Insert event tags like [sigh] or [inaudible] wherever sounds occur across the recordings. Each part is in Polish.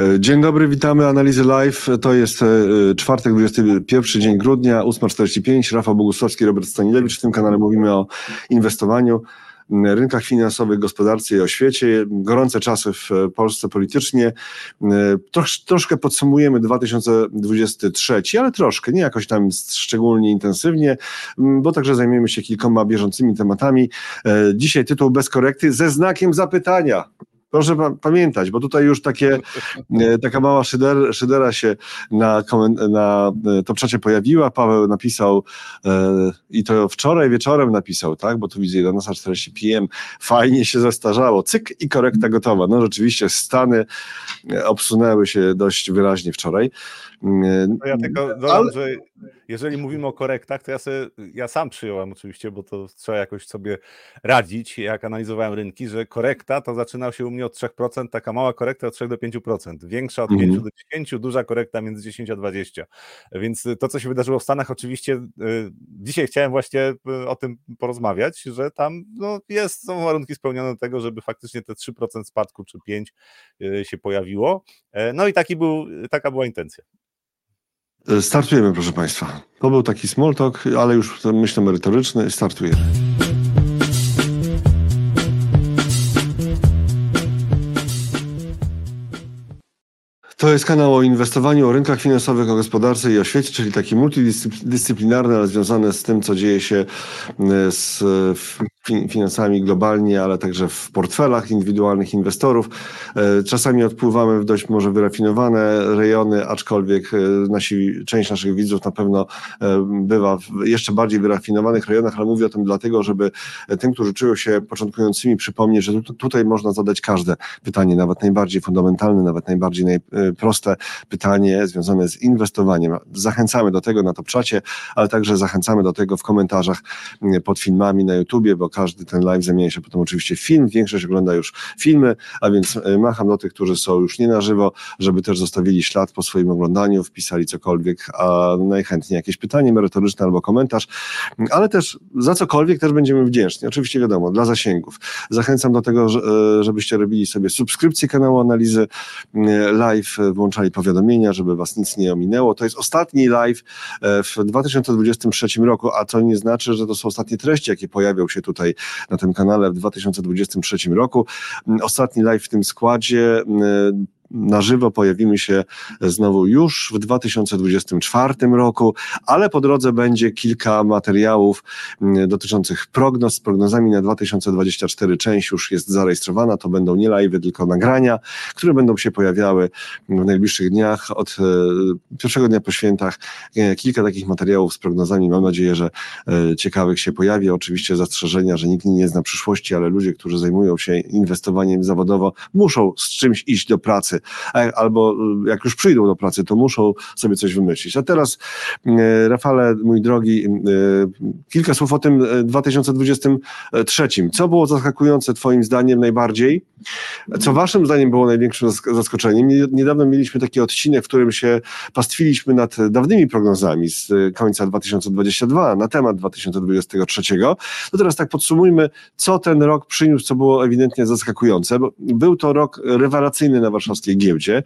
E, dzień dobry, witamy Analizy Live. To jest e, czwartek, 21 dzień grudnia, 8.45. Rafał Bogusławski, Robert Stanilewicz. W tym kanale mówimy o inwestowaniu, rynkach finansowych, gospodarce i o świecie. Gorące czasy w Polsce politycznie. E, trosz, troszkę podsumujemy 2023, ale troszkę, nie jakoś tam szczególnie intensywnie, bo także zajmiemy się kilkoma bieżącymi tematami. Dzisiaj tytuł bez korekty ze znakiem zapytania. Proszę pa pamiętać, bo tutaj już takie, e, taka mała szyder, szydera się na, na e, top czacie pojawiła. Paweł napisał e, i to wczoraj wieczorem napisał, tak? Bo tu widzę 11.40 PM. Fajnie się zestarzało. Cyk i korekta gotowa. No rzeczywiście Stany obsunęły się dość wyraźnie wczoraj. No ja tylko dodam, Ale... że jeżeli mówimy o korektach, to ja, sobie, ja sam przyjąłem oczywiście, bo to trzeba jakoś sobie radzić, jak analizowałem rynki, że korekta to zaczyna się u mnie od 3%, taka mała korekta od 3 do 5%, większa od 5 mm. do 10, duża korekta między 10 a 20. Więc to, co się wydarzyło w Stanach, oczywiście y, dzisiaj chciałem właśnie y, o tym porozmawiać, że tam no, jest, są warunki spełnione do tego, żeby faktycznie te 3% spadku czy 5% y, się pojawiło. E, no i taki był, taka była intencja. E, startujemy, proszę Państwa. To był taki small talk, ale już myślę merytoryczny. Startujemy. To jest kanał o inwestowaniu, o rynkach finansowych, o gospodarce i o świecie, czyli taki multidyscyplinarny, ale związany z tym, co dzieje się e, finansami globalnie, ale także w portfelach indywidualnych inwestorów. E, czasami odpływamy w dość może wyrafinowane rejony, aczkolwiek e, nasi, część naszych widzów na pewno bywa w jeszcze bardziej wyrafinowanych rejonach, ale mówię o tym dlatego, żeby tym, którzy czują się początkującymi, przypomnieć, że tutaj można zadać każde pytanie, nawet najbardziej fundamentalne, nawet najbardziej naj, proste pytanie związane z inwestowaniem. Zachęcamy do tego na czacie, ale także zachęcamy do tego w komentarzach pod filmami na YouTubie, bo każdy ten live zamienia się potem oczywiście w film. Większość ogląda już filmy, a więc e, macham do tych, którzy są już nie na żywo, żeby też zostawili ślad po swoim oglądaniu, wpisali cokolwiek, a najchętniej jakieś pytanie merytoryczne albo komentarz, ale też za cokolwiek też będziemy wdzięczni. Oczywiście wiadomo, dla zasięgów. Zachęcam do tego, e, żebyście robili sobie subskrypcję kanału analizy live, włączali powiadomienia, żeby was nic nie ominęło. To jest ostatni live e, w 2023 roku, a to nie znaczy, że to są ostatnie treści, jakie pojawią się tutaj na tym kanale w 2023 roku. Mm, ostatni live w tym składzie mm, na żywo pojawimy się znowu już w 2024 roku, ale po drodze będzie kilka materiałów mm, dotyczących prognoz. Z prognozami na 2024 część już jest zarejestrowana. To będą nie live, tylko nagrania, które będą się pojawiały w najbliższych dniach. Od e, pierwszego dnia po świętach e, kilka takich materiałów z prognozami. Mam nadzieję, że e, ciekawych się pojawi. Oczywiście zastrzeżenia, że nikt nie zna przyszłości, ale ludzie, którzy zajmują się inwestowaniem zawodowo, muszą z czymś iść do pracy albo y, jak już przyjdą do pracy, to muszą sobie coś wymyślić. A teraz, y, Rafale, mój drogi, kilka słów o tym 2023. Co było zaskakujące Twoim zdaniem najbardziej? Co Waszym zdaniem było największym zaskoczeniem? Niedawno mieliśmy taki odcinek, w którym się pastwiliśmy nad dawnymi prognozami z końca 2022 na temat 2023. To teraz tak podsumujmy, co ten rok przyniósł, co było ewidentnie zaskakujące. Był to rok rewelacyjny na warszawskiej giełdzie.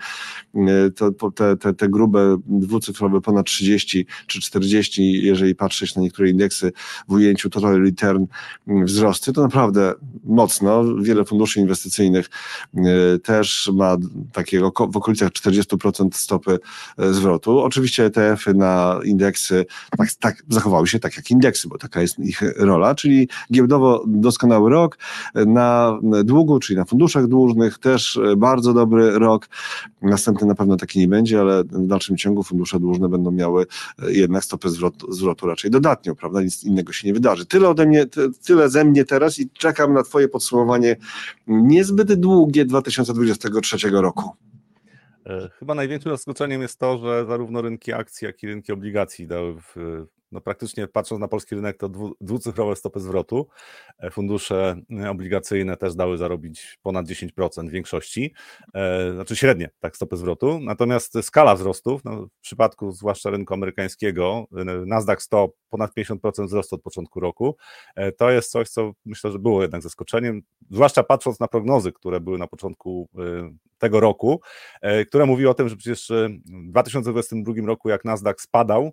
E, to, te, te, te grube dwucyfrowe ponad 30 czy 40, jeżeli patrzeć na niektóre indeksy w ujęciu total return mm, wzrosty, to naprawdę mocno. Wiele funduszy inwestycyjnych e, też ma takiego w okolicach 40% stopy e, zwrotu. Oczywiście ETF-y na indeksy tak, tak zachowały się tak jak indeksy, bo taka jest ich rola, czyli giełdowo doskonały rok. Na długu, czyli na funduszach dłużnych też bardzo dobry rok. Następny na pewno taki nie będzie, ale w dalszym ciągu fundusze dłużne będą miały e, jednak stopę zwrotu, zwrotu raczej dodatnią, prawda? Nic innego się nie wydarzy. Tyle ode mnie, tyle ze mnie teraz i czekam na Twoje podsumowanie niezbyt długie 2023 roku. E, chyba największym zaskoczeniem jest to, że zarówno rynki akcji, jak i rynki obligacji dały w no praktycznie patrząc na polski rynek, to dwu, dwucyfrowe stopy zwrotu. E, fundusze e, obligacyjne też dały zarobić ponad 10% w większości, e, znaczy średnie tak stopy zwrotu. Natomiast skala wzrostów, no w przypadku zwłaszcza rynku amerykańskiego, Nasdaq 100 ponad 50% wzrostu od początku roku, to jest coś, co myślę, że było jednak zaskoczeniem, zwłaszcza patrząc na prognozy, które były na początku tego roku, które mówiły o tym, że przecież w 2022 roku, jak Nasdaq spadał,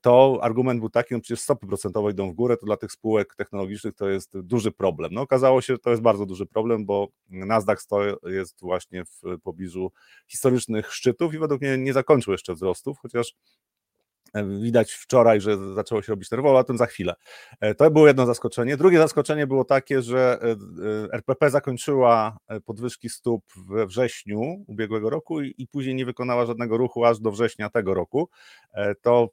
to argument był taki, no przecież stopy procentowe idą w górę, to dla tych spółek technologicznych to jest duży problem. No okazało się, że to jest bardzo duży problem, bo Nasdaq jest właśnie w pobliżu historycznych szczytów i według mnie nie zakończył jeszcze wzrostów, chociaż Widać wczoraj, że zaczęło się robić nerwowo, a tym za chwilę. E, to było jedno zaskoczenie. Drugie zaskoczenie było takie, że e, e, RPP zakończyła podwyżki stóp we wrześniu ubiegłego roku i, później nie wykonała żadnego ruchu aż do września tego roku. To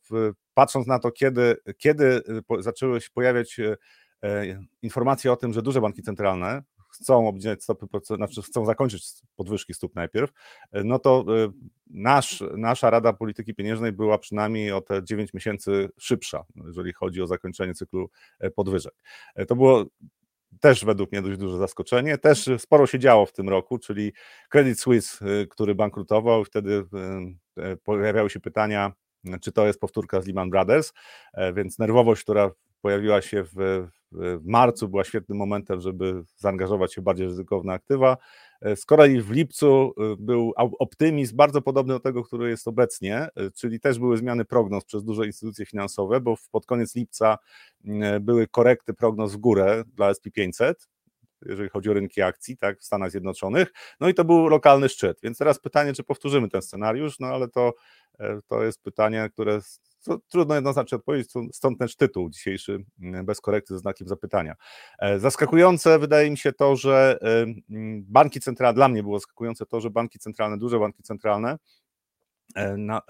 patrząc na to, kiedy, kiedy zaczęły się pojawiać informacje o tym, że duże banki centralne chcą obniżać stopy, znaczy chcą zakończyć podwyżki stóp najpierw, e, no to e, nasz, nasza Rada Polityki Pieniężnej była przynajmniej o te 9 miesięcy szybsza, jeżeli chodzi o zakończenie cyklu e, podwyżek. To było też według mnie dość duże zaskoczenie. Też sporo się działo w tym roku, czyli Credit Suisse, który bankrutował, wtedy pojawiały się pytania, czy to jest powtórka z Lehman Brothers, więc nerwowość, która pojawiła się w, w marcu, była świetnym momentem, żeby zaangażować się w bardziej ryzykowne aktywa. E, z kolei w lipcu e, był optymizm bardzo podobny do tego, który jest obecnie, e, czyli też były zmiany prognoz przez duże instytucje finansowe, bo pod koniec lipca były korekty prognoz w górę dla SP500, jeżeli chodzi o rynki akcji, tak, w Stanach Zjednoczonych. No i to był lokalny szczyt. Więc teraz pytanie, czy powtórzymy ten scenariusz, no ale to, to jest pytanie, które trudno jednoznacznie odpowiedzieć, stąd też tytuł dzisiejszy mm, bez korekty ze znakiem zapytania. E, zaskakujące wydaje mi się to, że mm, banki centralne, dla mnie było zaskakujące to, że banki centralne, duże banki centralne E, na,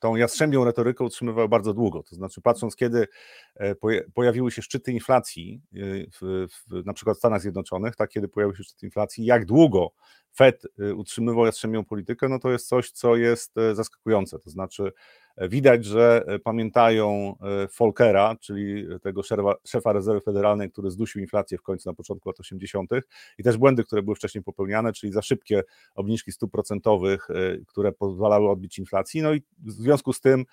tą jastrzębią retorykę utrzymywały bardzo długo. To znaczy, patrząc, kiedy e, pojawiły się szczyty inflacji, e, w, w, na przykład w Stanach Zjednoczonych, tak, kiedy pojawił się szczyt inflacji, jak długo Fed utrzymywał jastrzębią politykę, no to jest coś, co jest zaskakujące. To znaczy, Widać, że e, pamiętają e, Volkera, czyli tego szefa, szefa rezerwy federalnej, który zdusił inflację w końcu na początku lat 80. i też błędy, które były wcześniej popełniane, czyli za szybkie obniżki stóp procentowych, e, które pozwalały odbić inflacji. No i w związku z tym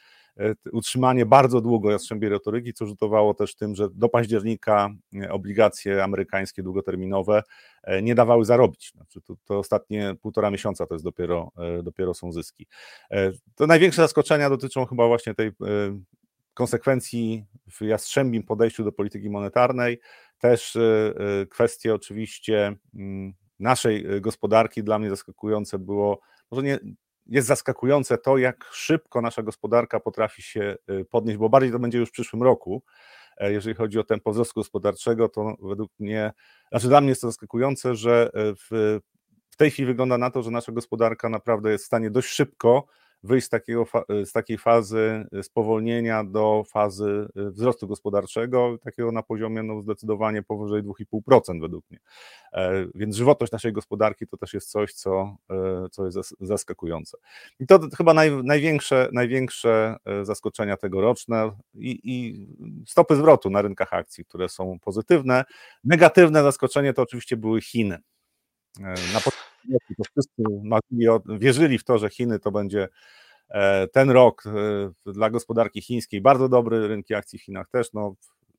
utrzymanie bardzo długo jastrzębiej retoryki, co rzutowało też tym, że do października e, obligacje amerykańskie długoterminowe e, nie dawały zarobić. Znaczy to, to ostatnie półtora miesiąca to jest dopiero, dopiero są zyski. To największe zaskoczenia dotyczą chyba właśnie tej konsekwencji w jastrzębim podejściu do polityki monetarnej, też kwestie oczywiście mm, naszej gospodarki. Dla mnie zaskakujące było, może nie, jest zaskakujące to, jak szybko nasza gospodarka potrafi się y, podnieść, bo bardziej to będzie już w przyszłym roku. E, jeżeli chodzi o tempo wzrostu gospodarczego, to według mnie, znaczy dla mnie jest to zaskakujące, że e, w, w tej chwili wygląda na to, że nasza gospodarka naprawdę jest w stanie dość szybko wyjść z, takiego, z takiej fazy spowolnienia do fazy y, wzrostu gospodarczego, takiego na poziomie no, zdecydowanie powyżej 2,5% według mnie. E, więc żywotność naszej gospodarki to też jest coś, co, e, co jest zaskakujące. I to chyba naj, największe, największe e, zaskoczenia tegoroczne i, i stopy zwrotu na rynkach akcji, które są pozytywne. Negatywne zaskoczenie to oczywiście były Chiny. Na to wszyscy wierzyli w to, że Chiny to będzie e, ten rok e, dla gospodarki chińskiej bardzo dobry, rynki akcji w Chinach też, no,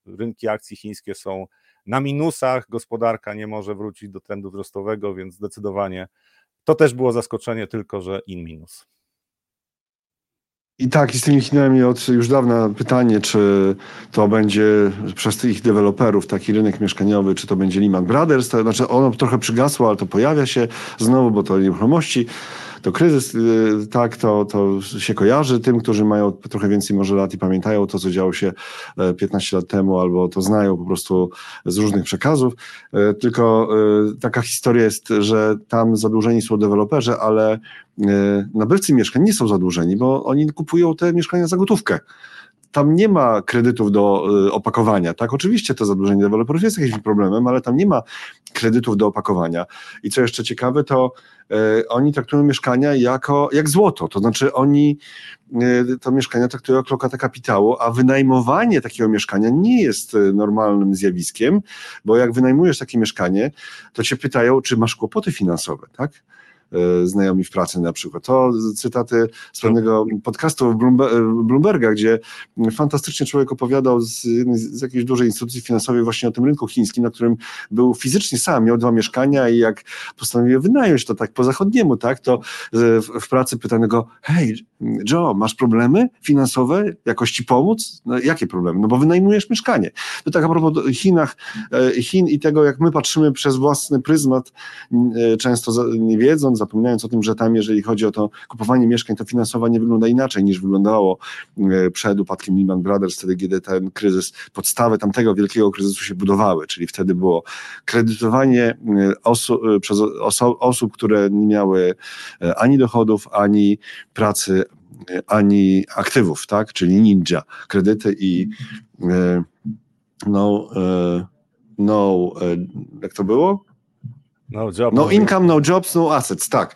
rynki akcji chińskie są na minusach, gospodarka nie może wrócić do trendu wzrostowego, więc zdecydowanie to też było zaskoczenie, tylko że in minus. I tak, i z tymi Chinami od już dawna pytanie, czy to będzie przez tych deweloperów taki rynek mieszkaniowy, czy to będzie Lehman Brothers, to znaczy ono trochę przygasło, ale to pojawia się znowu, bo to nieruchomości to kryzys, y, tak, to, to się kojarzy tym, którzy mają trochę więcej może lat i pamiętają to, co działo się 15 e, lat temu, albo to znają po prostu z różnych przekazów. E, tylko e, taka historia jest, że tam zadłużeni są deweloperzy, ale nabywcy mieszkań nie są zadłużeni, bo oni kupują te mieszkania za gotówkę. Tam nie ma kredytów do y, opakowania, tak? Oczywiście to zadłużenie deweloperów jest jakimś problemem, ale tam nie ma kredytów do opakowania. I co jeszcze ciekawe, to y, oni traktują mieszkania jako, jak złoto, to znaczy oni y, to mieszkania traktują jak lokatę kapitału, a wynajmowanie takiego mieszkania nie jest normalnym zjawiskiem, bo jak wynajmujesz takie mieszkanie, to cię pytają, czy masz kłopoty finansowe, tak? E, znajomi w pracy na przykład. To cytaty z pewnego podcastu Bloomberga, gdzie fantastycznie człowiek opowiadał z, z jakiejś dużej instytucji finansowej właśnie o tym rynku chińskim, na którym był fizycznie sam, miał dwa mieszkania i jak postanowił wynająć to tak po zachodniemu, tak, to w, w pracy pytano go, hej Joe, masz problemy finansowe, jakoś ci pomóc? No, jakie problemy? No bo wynajmujesz mieszkanie. To tak a propos Chinach, e, Chin i tego, jak my patrzymy przez własny pryzmat, e, często nie wiedząc, zapominając o tym, że tam, jeżeli chodzi o to kupowanie mieszkań, to finansowanie wygląda inaczej niż wyglądało e, przed upadkiem Lehman Brothers, wtedy kiedy ten kryzys, podstawy tamtego wielkiego kryzysu się budowały, czyli wtedy było kredytowanie e, e, przez oso, osób, które nie miały ani dochodów, ani pracy, ani aktywów, tak, czyli ninja, kredyty i no, no, jak to było? No, job, no income, no jobs, no assets, tak.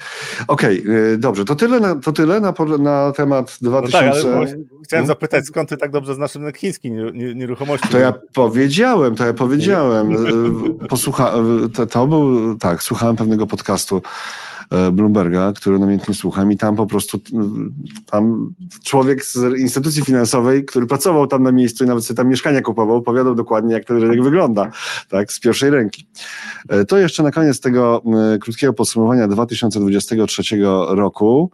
Okej, okay, dobrze, to tyle, na, to tyle na, na temat 2000... No tak, ale chciałem hmm? zapytać, skąd ty tak dobrze znasz rynek chiński nieruchomości? To ja powiedziałem, to ja powiedziałem. Posłucha, to, to był, tak, słuchałem pewnego podcastu Bloomberga, który namiętnie słucham i tam po prostu tam człowiek z instytucji finansowej, który pracował tam na miejscu i nawet sobie tam mieszkania kupował, opowiadał dokładnie, jak ten rynek wygląda, tak, z pierwszej ręki. E, to jeszcze na koniec tego e, krótkiego podsumowania 2023 roku.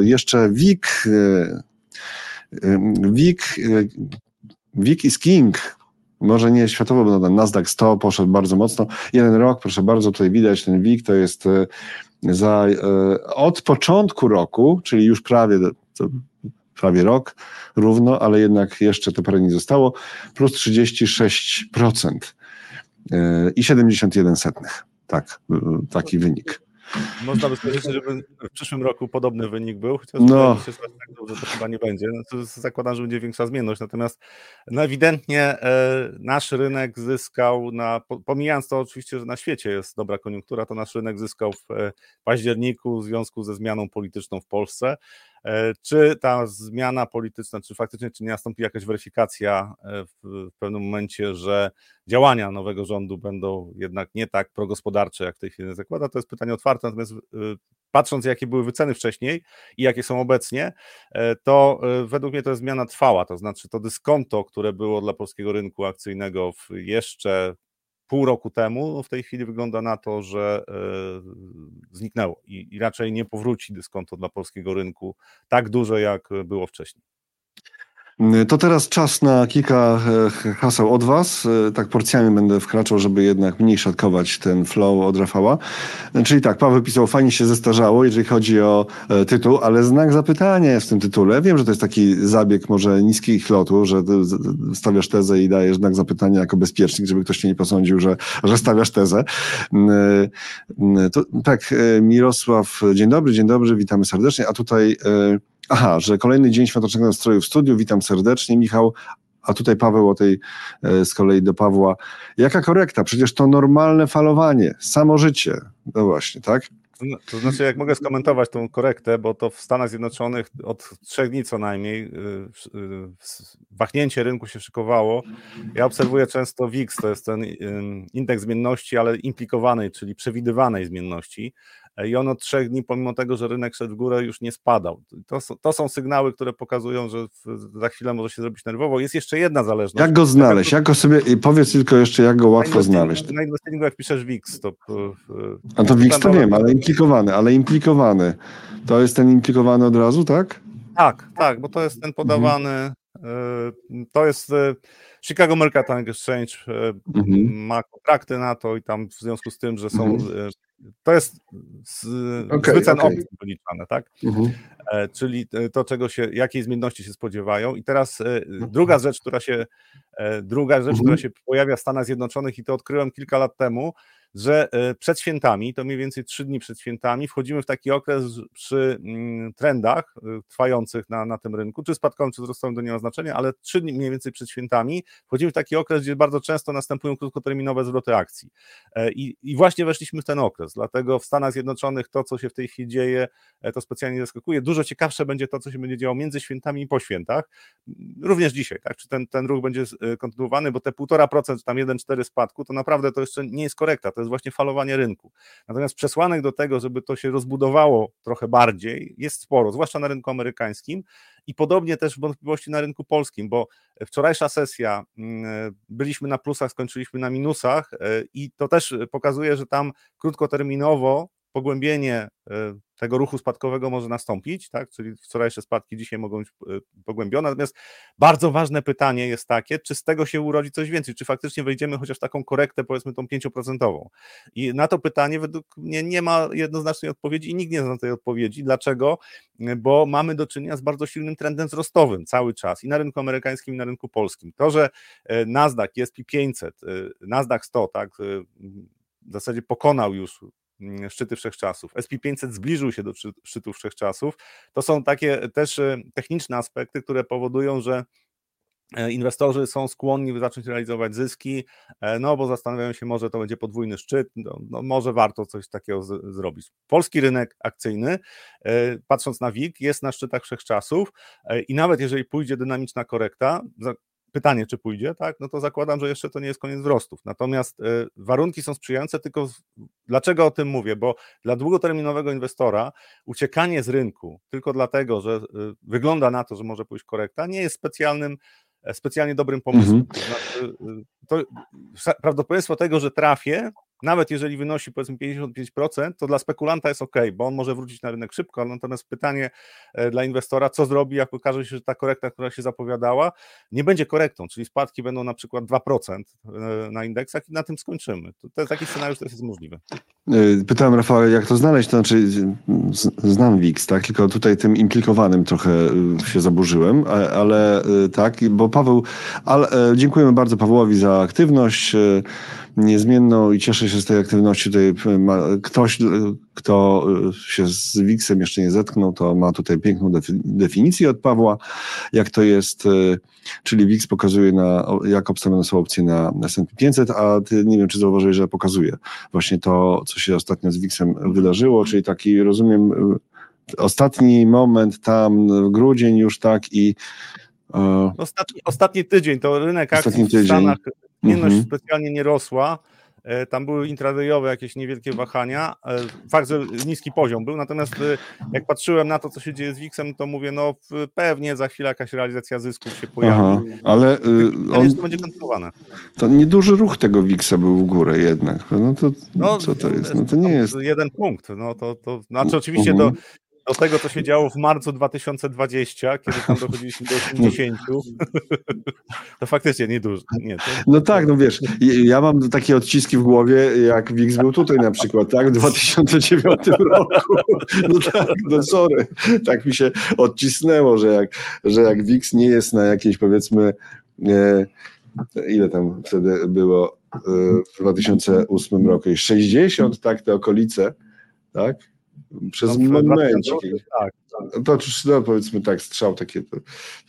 Jeszcze WIG WIG WIG is King może nie światowo, bo ten Nasdaq 100 poszedł bardzo mocno. Jeden rok, proszę bardzo, tutaj widać ten WIG, to jest e, za, e, od początku roku, czyli już prawie, prawie rok, równo, ale jednak jeszcze to parę nie zostało, plus 36% e, i 71 setnych. Tak, taki wynik. Można by spodziewać się, żeby w przyszłym roku podobny wynik był, chociaż no. się tak dobrze to chyba nie będzie. No to zakładam, że będzie większa zmienność. Natomiast no ewidentnie e, nasz rynek zyskał, na, pomijając to oczywiście, że na świecie jest dobra koniunktura, to nasz rynek zyskał w e, październiku w związku ze zmianą polityczną w Polsce. E, czy ta zmiana polityczna, czy faktycznie czy nie nastąpi jakaś weryfikacja e, w pewnym momencie, że działania nowego rządu będą jednak nie tak progospodarcze, jak w tej chwili zakłada, to jest pytanie otwarte, natomiast e, patrząc jakie były wyceny wcześniej i jakie są obecnie, to według mnie to jest zmiana trwała, to znaczy to dyskonto, które było dla polskiego rynku akcyjnego jeszcze pół roku temu, no w tej chwili wygląda na to, że e, zniknęło i, raczej nie powróci dyskonto dla polskiego rynku tak duże, jak było wcześniej. To teraz czas na kilka e, haseł od Was. E, tak porcjami będę wkraczał, żeby jednak mniej szatkować ten flow od Rafała. E, czyli tak, Paweł pisał, fajnie się zestarzało, jeżeli chodzi o tytuł, ale znak zapytania jest w tym tytule. Wiem, że to jest taki zabieg może niskich lotu, że stawiasz tezę i dajesz znak zapytania jako bezpiecznik, żeby ktoś cię nie posądził, że, że stawiasz tezę. To, tak, Mirosław, dzień dobry, dzień dobry, witamy serdecznie. A tutaj Aha, że kolejny dzień świątecznego nastroju w studiu. Witam serdecznie, Michał. A tutaj Paweł o tej e, z kolei do Pawła. Jaka korekta? Przecież to normalne falowanie, samo życie. No właśnie, tak? To znaczy, jak mogę skomentować tą korektę, bo to w Stanach Zjednoczonych od trzech dni co najmniej y, y, wahnięcie rynku się szykowało. Ja obserwuję często VIX, to jest ten indeks zmienności, ale implikowanej, czyli przewidywanej zmienności i on od trzech dni, pomimo tego, że rynek szedł w górę, już nie spadał. To, to są sygnały, które pokazują, że za chwilę może się zrobić nerwowo. Jest jeszcze jedna zależność. Jak go znaleźć? Jak go sobie, powiedz tylko jeszcze, jak go łatwo znaleźć. Na inwestychingu, jak piszesz WIX, to... A to WIX to wiem, ale implikowany, ale implikowany. To jest ten implikowany od razu, tak? Tak, tak, bo to jest ten podawany, mhm. to jest e, Chicago Mercantile Exchange e, mhm. ma kontrakty na to i tam w związku z tym, że są mhm to jest z, okay, okay. opcji wyliczane, tak? Mhm. E, czyli e, to, czego się, jakiej zmienności się spodziewają. I teraz e, mhm. druga rzecz, która się, druga rzecz, mhm. która się pojawia w Stanach Zjednoczonych i to odkryłem kilka lat temu, że e, przed świętami, to mniej więcej trzy dni przed świętami, wchodzimy w taki okres przy mm, trendach e, trwających na, na tym rynku, czy spadkowym, czy wzrostowym, to nie ma znaczenia, ale trzy dni mniej więcej przed świętami wchodzimy w taki okres, gdzie bardzo często następują krótkoterminowe zwroty akcji. I, I właśnie weszliśmy w ten okres, dlatego w Stanach Zjednoczonych to, co się w tej chwili dzieje, to specjalnie zaskakuje. Dużo ciekawsze będzie to, co się będzie działo między świętami i po świętach, również dzisiaj, tak? Czy ten, ten ruch będzie kontynuowany, bo te 1,5%, tam 1,4 spadku, to naprawdę to jeszcze nie jest korekta, to jest właśnie falowanie rynku. Natomiast przesłanek do tego, żeby to się rozbudowało trochę bardziej, jest sporo, zwłaszcza na rynku amerykańskim i podobnie też wątpliwości na rynku polskim, bo wczorajsza sesja mm, byliśmy na plusach, skończyliśmy na minusach e, i to też pokazuje, że tam krótkoterminowo pogłębienie e, tego ruchu spadkowego może nastąpić, tak? czyli wczorajsze spadki dzisiaj mogą być e, pogłębione. Natomiast bardzo ważne pytanie jest takie, czy z tego się urodzi coś więcej, czy faktycznie wejdziemy chociaż taką korektę, powiedzmy tą 5%. I na to pytanie według mnie nie ma jednoznacznej odpowiedzi i nikt nie zna tej odpowiedzi. Dlaczego? Bo mamy do czynienia z bardzo silnym trendem wzrostowym cały czas i na rynku amerykańskim, i na rynku polskim. To, że e, Nasdaq, SP 500, Nasdaq 100, tak, w zasadzie pokonał już szczyty wszechczasów. SP500 zbliżył się do szczytów wszechczasów. To są takie też e, techniczne aspekty, które powodują, że e, inwestorzy są skłonni zacząć realizować zyski, e, no bo zastanawiają się, może to będzie podwójny szczyt, no, no może warto coś takiego z, zrobić. Polski rynek akcyjny, patrząc na WIG, jest na szczytach wszechczasów i nawet jeżeli pójdzie dynamiczna korekta, pytanie, czy pójdzie, tak, no to zakładam, że jeszcze to nie jest koniec wzrostów. Natomiast y, warunki są sprzyjające, tylko dlaczego o tym mówię? Bo dla długoterminowego inwestora uciekanie z rynku tylko dlatego, że y, wygląda na to, że może pójść korekta, nie jest specjalnym e, specjalnie dobrym pomysłem. Mhm. To, znaczy, to prawdopodobieństwo tego, że trafię, nawet jeżeli wynosi powiedzmy 55%, to dla spekulanta jest ok, bo on może wrócić na rynek szybko, natomiast pytanie e, dla inwestora, co zrobi, jak okaże się, że ta korekta, która się zapowiadała, nie będzie korektą, czyli spadki będą na przykład 2% e, na indeksach i na tym skończymy. To, taki scenariusz też jest możliwy. E, pytałem Rafała, jak to znaleźć, to znaczy znam WIX, tak, tylko tutaj tym implikowanym trochę się zaburzyłem, ale tak, bo Paweł, ale dziękujemy bardzo Pawłowi za aktywność, niezmienną i cieszę się z tej aktywności. Tutaj ktoś, kto się z Wixem jeszcze nie zetknął, to ma tutaj piękną definicję od Pawła, jak to jest, e, czyli Wix pokazuje, na, jak obstawione są opcje na S&P 500, a ty nie wiem, czy zauważyłeś, że pokazuje właśnie to, co się ostatnio z Wixem wydarzyło, czyli taki, rozumiem, e, ostatni moment tam, grudzień już tak i e, Ostatni, ostatni tydzień to rynek akcji w Stanach Zmienność mhm. specjalnie nie rosła. E, tam były intradayowe jakieś niewielkie wahania. Fakt, że niski poziom był, natomiast e, jak patrzyłem na to, co się dzieje z Wixem, to mówię, no pewnie za chwilę jakaś realizacja zysków się pojawi. Aha, ale on, to będzie kontynuowane. To nieduży ruch tego Wixa był w górę jednak. No to no, co to jest? No to nie jest. Jeden punkt. No to, to znaczy oczywiście uh -huh. Do tego, co się działo w marcu 2020, kiedy tam dochodziliśmy do 80, [laughs] to faktycznie niedużo. Nie, to... No tak, no wiesz, ja mam takie odciski w głowie, jak Wix był tutaj na przykład, tak, w 2009 [laughs] roku. No tak, no sorry, tak mi się odcisnęło, że jak, że jak Wix nie jest na jakiejś powiedzmy, e, ile tam wtedy było e, w 2008 roku, 60, tak, te okolice, tak, przez no, moment. Tak, tak. To no, powiedzmy tak, strzał takie. To,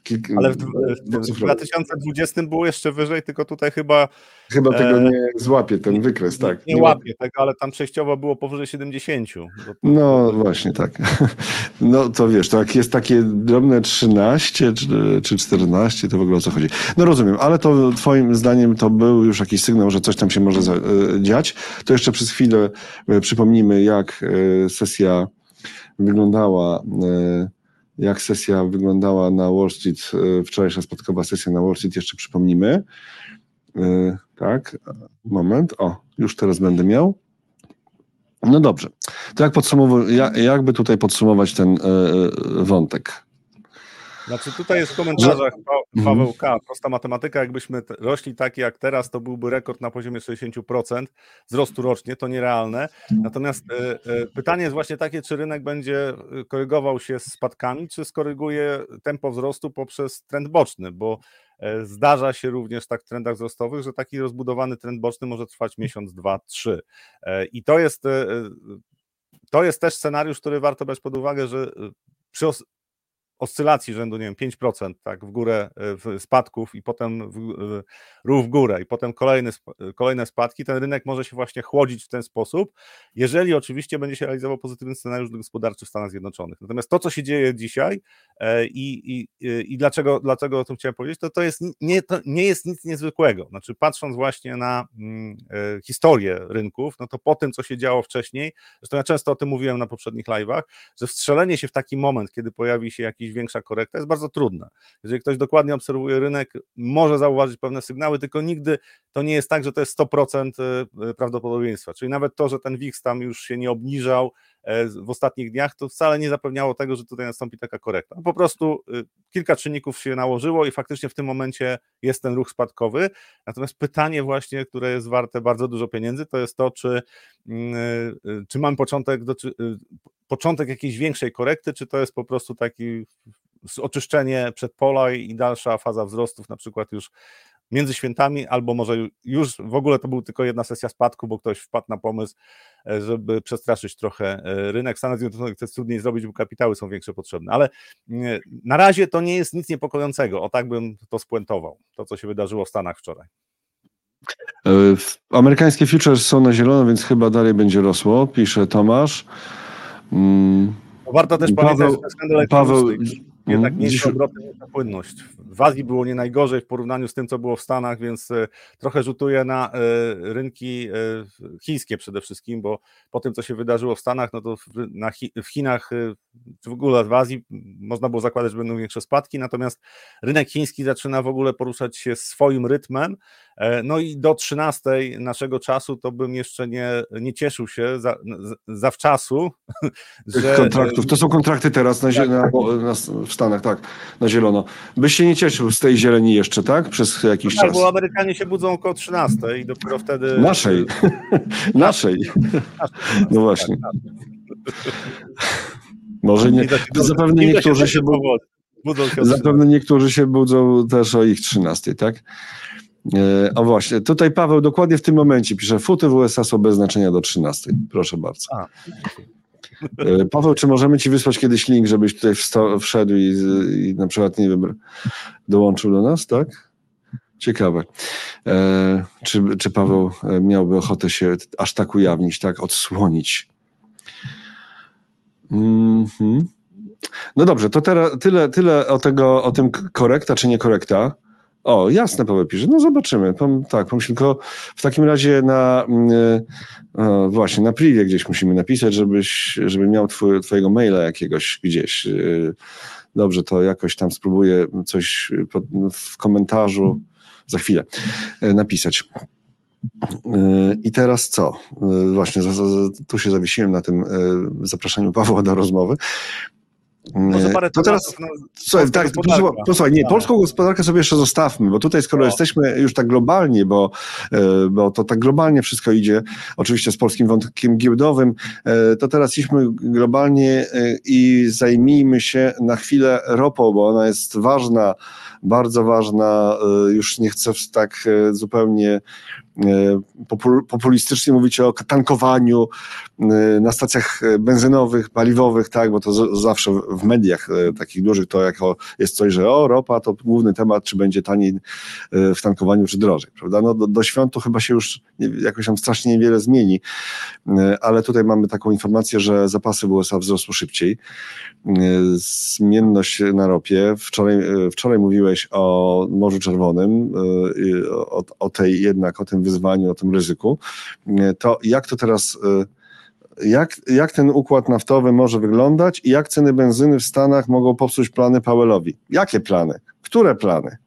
kilka, Ale w, w, w 2020 było jeszcze wyżej, tylko tutaj chyba. Chyba tego e, nie złapie ten wykres, nie, tak. Nie, nie łapie tego, ale tam przejściowo było powyżej 70. To... No właśnie, tak. [laughs] No to wiesz, to jak jest takie drobne 13 czy, czy 14, to w ogóle o co chodzi. No rozumiem, ale to Twoim zdaniem to był już jakiś sygnał, że coś tam się może e, dziać. To jeszcze przez chwilę e, przypomnimy, jak sesja wyglądała, jak sesja wyglądała na Wall Street, wczorajsza spadkowa sesja na Wall Street, jeszcze przypomnimy. E, tak, moment, o, już teraz będę miał. No dobrze, to jak podsumow- jakby tutaj podsumować ten wątek? Znaczy tutaj jest w komentarzach pa Paweł K. Prosta matematyka, jakbyśmy rośli tak jak teraz, to byłby rekord na poziomie 60% wzrostu rocznie, to nierealne. Natomiast y, y, pytanie jest właśnie takie, czy rynek będzie e, korygował się z spadkami, czy skoryguje tempo wzrostu poprzez trend boczny, bo E, zdarza się również tak w trendach wzrostowych, że taki rozbudowany trend boczny może trwać miesiąc, dwa, trzy. E, I to jest, to jest też scenariusz, który warto brać pod uwagę, że przy oscylacji rzędu, nie wiem, 5% tak, w górę e, w spadków i potem w, ruch w górę i potem kolejne, kolejne spadki, ten rynek może się właśnie chłodzić w ten sposób, jeżeli oczywiście będzie się realizował pozytywny scenariusz gospodarczy w Stanach Zjednoczonych. Natomiast to, co się dzieje dzisiaj e, i, i, i dlaczego, dlaczego o tym chciałem powiedzieć, to, to, jest, nie, to nie jest nic niezwykłego. Znaczy, patrząc właśnie na mm, e, historię rynków, no to po tym, co się działo wcześniej, zresztą ja często o tym mówiłem na poprzednich live'ach, że wstrzelenie się w taki moment, kiedy pojawi się jakiś większa korekta jest bardzo trudna. Jeżeli ktoś dokładnie obserwuje rynek, może zauważyć pewne sygnały, tylko nigdy to nie jest tak, że to jest 100% y, y, prawdopodobieństwa. Czyli nawet to, że ten WIX tam już się nie obniżał e, w ostatnich dniach, to wcale nie zapewniało tego, że tutaj nastąpi taka korekta. Po prostu kilka czynników się nałożyło i faktycznie w tym momencie jest ten ruch spadkowy. Natomiast pytanie właśnie, które jest warte bardzo dużo pieniędzy, to jest to, czy, mm, czy mam początek, do, początek jakiejś większej korekty, czy to jest po prostu taki oczyszczenie przedpola i dalsza faza wzrostów, na przykład już między świętami, albo może już w ogóle to był tylko jedna sesja spadku, bo ktoś wpadł na pomysł, e, żeby przestraszyć trochę e, rynek. Stanów Zjednoczonych to jest trudniej zrobić, bo kapitały są większe potrzebne, ale na razie to nie jest nic niepokojącego, o tak bym to spuentował, to co się wydarzyło w Stanach wczoraj. E, amerykańskie futures są na zielono, więc chyba dalej będzie rosło, pisze Tomasz. Mm. Warto też Paweł, pamiętać, że Paweł, jednak nie jest na płynność. W Azji było nie najgorzej w porównaniu z tym, co było w Stanach, więc e, trochę rzutuje na e, rynki e, chińskie przede wszystkim, bo po tym, co się wydarzyło w Stanach, no to w Chinach, czy w ogóle w Azji można było zakładać, że będą większe spadki, natomiast rynek chiński zaczyna w ogóle poruszać się swoim rytmem, no i do 13 naszego czasu to bym jeszcze nie, nie cieszył się za, zawczasu. [laughs] Że... Kontraktów. To są kontrakty teraz na, tak. na, na, w Stanach, tak, na zielono. Byś się nie cieszył z tej zieleni jeszcze, tak? Przez jakiś tak, czas. bo Amerykanie się budzą około 13 i dopiero wtedy... Naszej. [laughs] Naszej. No właśnie. Może nie, zapewne niektórzy się budzą. Zapewne niektórzy się budzą też o ich 13, tak? E, o właśnie, tutaj Paweł dokładnie w tym momencie pisze, futy w USA są bez znaczenia do 13. Proszę bardzo. A. E, Paweł, czy możemy Ci wysłać kiedyś link, żebyś tutaj wszedł i, i na przykład, nie wiem, dołączył do nas, tak? Ciekawe. E, czy, czy Paweł e, miałby ochotę się aż tak ujawnić, tak, odsłonić? Mm -hmm. No dobrze, to teraz tyle, tyle o, tego, o tym korekta czy niekorekta. O, jasne, Paweł pisze. No zobaczymy. Pom, tak, pomyśl tylko w takim razie na yy, właśnie na privie gdzieś musimy napisać, żebyś, żeby miał twój, twojego maila jakiegoś gdzieś. Yy, dobrze, to jakoś tam spróbuję coś pod, w komentarzu za chwilę napisać. I teraz co? Właśnie tu się zawiesiłem na tym zapraszaniu Pawła do rozmowy. Może parę to teraz, no, słuchaj, tak, posłuchaj, nie, tak. polską gospodarkę sobie jeszcze zostawmy, bo tutaj skoro o. jesteśmy już tak globalnie, bo, e, bo to tak globalnie wszystko idzie, oczywiście z polskim wątkiem giełdowym, e, to teraz idźmy globalnie e, i zajmijmy się na chwilę ropą, bo ona jest ważna, bardzo ważna, już nie chcę tak zupełnie populistycznie mówicie o tankowaniu e, na stacjach benzynowych, paliwowych, tak, bo to zawsze w mediach e, takich dużych to jako jest coś, że o, ropa to główny temat, czy będzie taniej w tankowaniu, czy drożej, prawda? No do, do świąt to chyba się już jakoś tam strasznie niewiele zmieni, ale tutaj mamy taką informację, że zapasy USA wzrosły szybciej. Zmienność na ropie. Wczoraj, wczoraj mówiłeś o Morzu Czerwonym, o, o tej jednak, o tym wyzwaniu, o tym ryzyku, e, to jak to teraz, e, jak, jak ten układ naftowy może wyglądać i jak ceny benzyny w Stanach mogą popsuć plany Powellowi? Jakie plany? Które plany?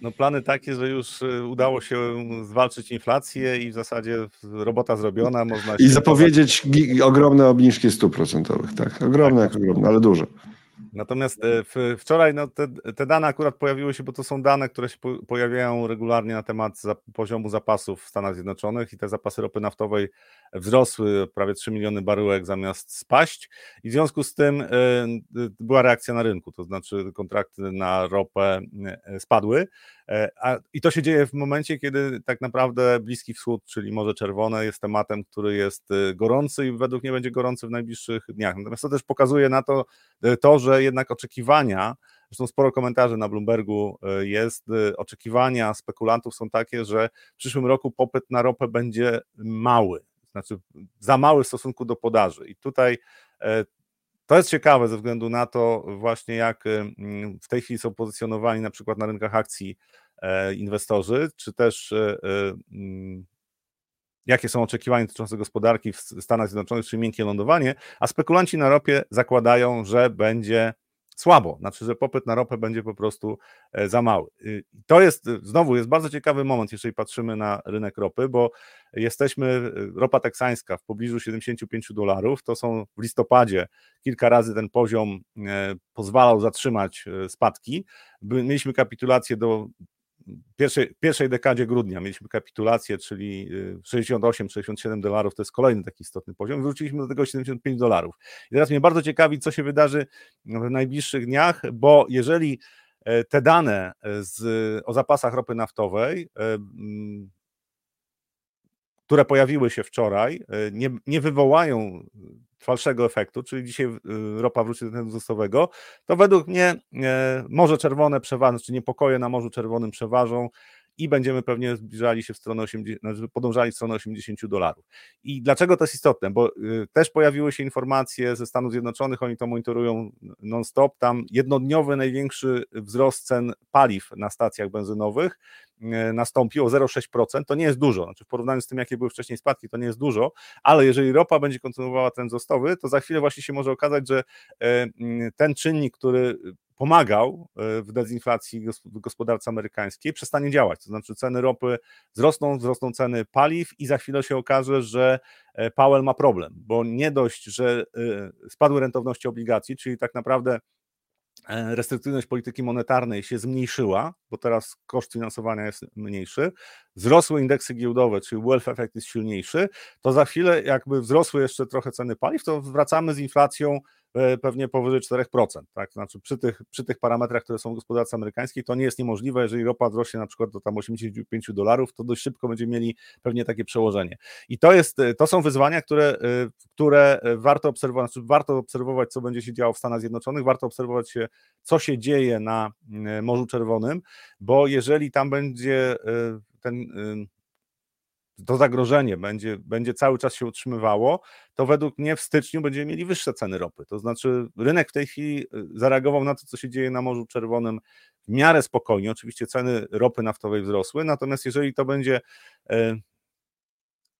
No plany takie, że już e, udało się zwalczyć inflację i w zasadzie robota zrobiona. Można I zapowiedzieć ogromne obniżki stóp procentowych, tak? Ogromne tak, jak ogromne, ale duże. Natomiast e, wczoraj no, te, te, dane akurat pojawiły się, bo to są dane, które się pojawiają regularnie na temat poziomu zapasów w Stanach Zjednoczonych i te zapasy ropy naftowej wzrosły prawie 3 miliony baryłek zamiast spaść. I w związku z tym y, była reakcja na rynku, to znaczy kontrakty na ropę y, spadły a, i to się dzieje w momencie, kiedy tak naprawdę Bliski Wschód, czyli Morze Czerwone jest tematem, który jest gorący i według mnie będzie gorący w najbliższych dniach. Natomiast to też pokazuje na to, to, że jednak oczekiwania, zresztą sporo komentarzy na Bloombergu jest, oczekiwania spekulantów są takie, że w przyszłym roku popyt na ropę będzie mały znaczy za mały w stosunku do podaży. I tutaj e, to jest ciekawe ze względu na to właśnie jak e, w tej chwili są pozycjonowani na przykład na rynkach akcji e, inwestorzy, czy też jakie są oczekiwania dotyczące gospodarki w Stanach Zjednoczonych, czy miękkie lądowanie, a spekulanci na ropie zakładają, że będzie słabo, znaczy, że popyt na ropę będzie po prostu e, za mały. To jest, znowu, jest bardzo ciekawy moment, jeżeli patrzymy na rynek ropy, bo jesteśmy, ropa teksańska w pobliżu 75 dolarów, to są w listopadzie kilka razy ten poziom e, pozwalał zatrzymać e, spadki. Mieliśmy kapitulację do pierwszej, pierwszej dekadzie grudnia mieliśmy kapitulację, czyli 68-67 y, dolarów, to jest kolejny taki istotny poziom, wróciliśmy do tego 75 dolarów. I teraz mnie bardzo ciekawi, co się wydarzy w najbliższych dniach, bo jeżeli e, te dane z, o zapasach ropy naftowej e, które pojawiły się wczoraj, e, nie, nie wywołają falszego efektu, czyli dzisiaj y, ropa wróci do trendu wzrostowego, to według mnie e, Morze Czerwone przeważą, czy niepokoje na Morzu Czerwonym przeważą i będziemy pewnie zbliżali się w stronę 80, znaczy podążali w stronę 80 dolarów. I dlaczego to jest istotne? Bo y, też pojawiły się informacje ze Stanów Zjednoczonych, oni to monitorują non-stop, tam jednodniowy największy wzrost cen paliw na stacjach benzynowych E, nastąpi o 0,6%, to nie jest dużo. Znaczy w porównaniu z tym, jakie były wcześniej spadki, to nie jest dużo, ale jeżeli ropa będzie kontynuowała trend wzrostowy, to za chwilę właśnie się może okazać, że e, ten czynnik, który pomagał e, w dezinflacji gospodarce amerykańskiej, przestanie działać. To znaczy ceny ropy wzrosną, wzrosną ceny paliw i za chwilę się okaże, że Powell ma problem, bo nie dość, że spadły rentowności obligacji, czyli tak naprawdę E, restrykcyjność polityki monetarnej się zmniejszyła, bo teraz koszt finansowania jest mniejszy, wzrosły indeksy giełdowe, czyli wealth effect jest silniejszy, to za chwilę jakby wzrosły jeszcze trochę ceny paliw, to wracamy z inflacją E, pewnie powyżej 4%. Tak? Znaczy przy tych, przy tych parametrach, które są w gospodarce amerykańskiej, to nie jest niemożliwe. Jeżeli ropa wzrośnie na przykład do tam 85 dolarów, to dość szybko będziemy mieli pewnie takie przełożenie. I to, jest, to są wyzwania, które, e, które warto obserwować, znaczy warto obserwować, co będzie się działo w Stanach Zjednoczonych, warto obserwować się, co się dzieje na e, Morzu Czerwonym, bo jeżeli tam będzie ten to zagrożenie będzie, będzie cały czas się utrzymywało, to według mnie w styczniu będziemy mieli wyższe ceny ropy. To znaczy, rynek w tej chwili y, zareagował na to, co się dzieje na Morzu Czerwonym w miarę spokojnie. Oczywiście ceny ropy naftowej wzrosły, natomiast jeżeli to będzie y,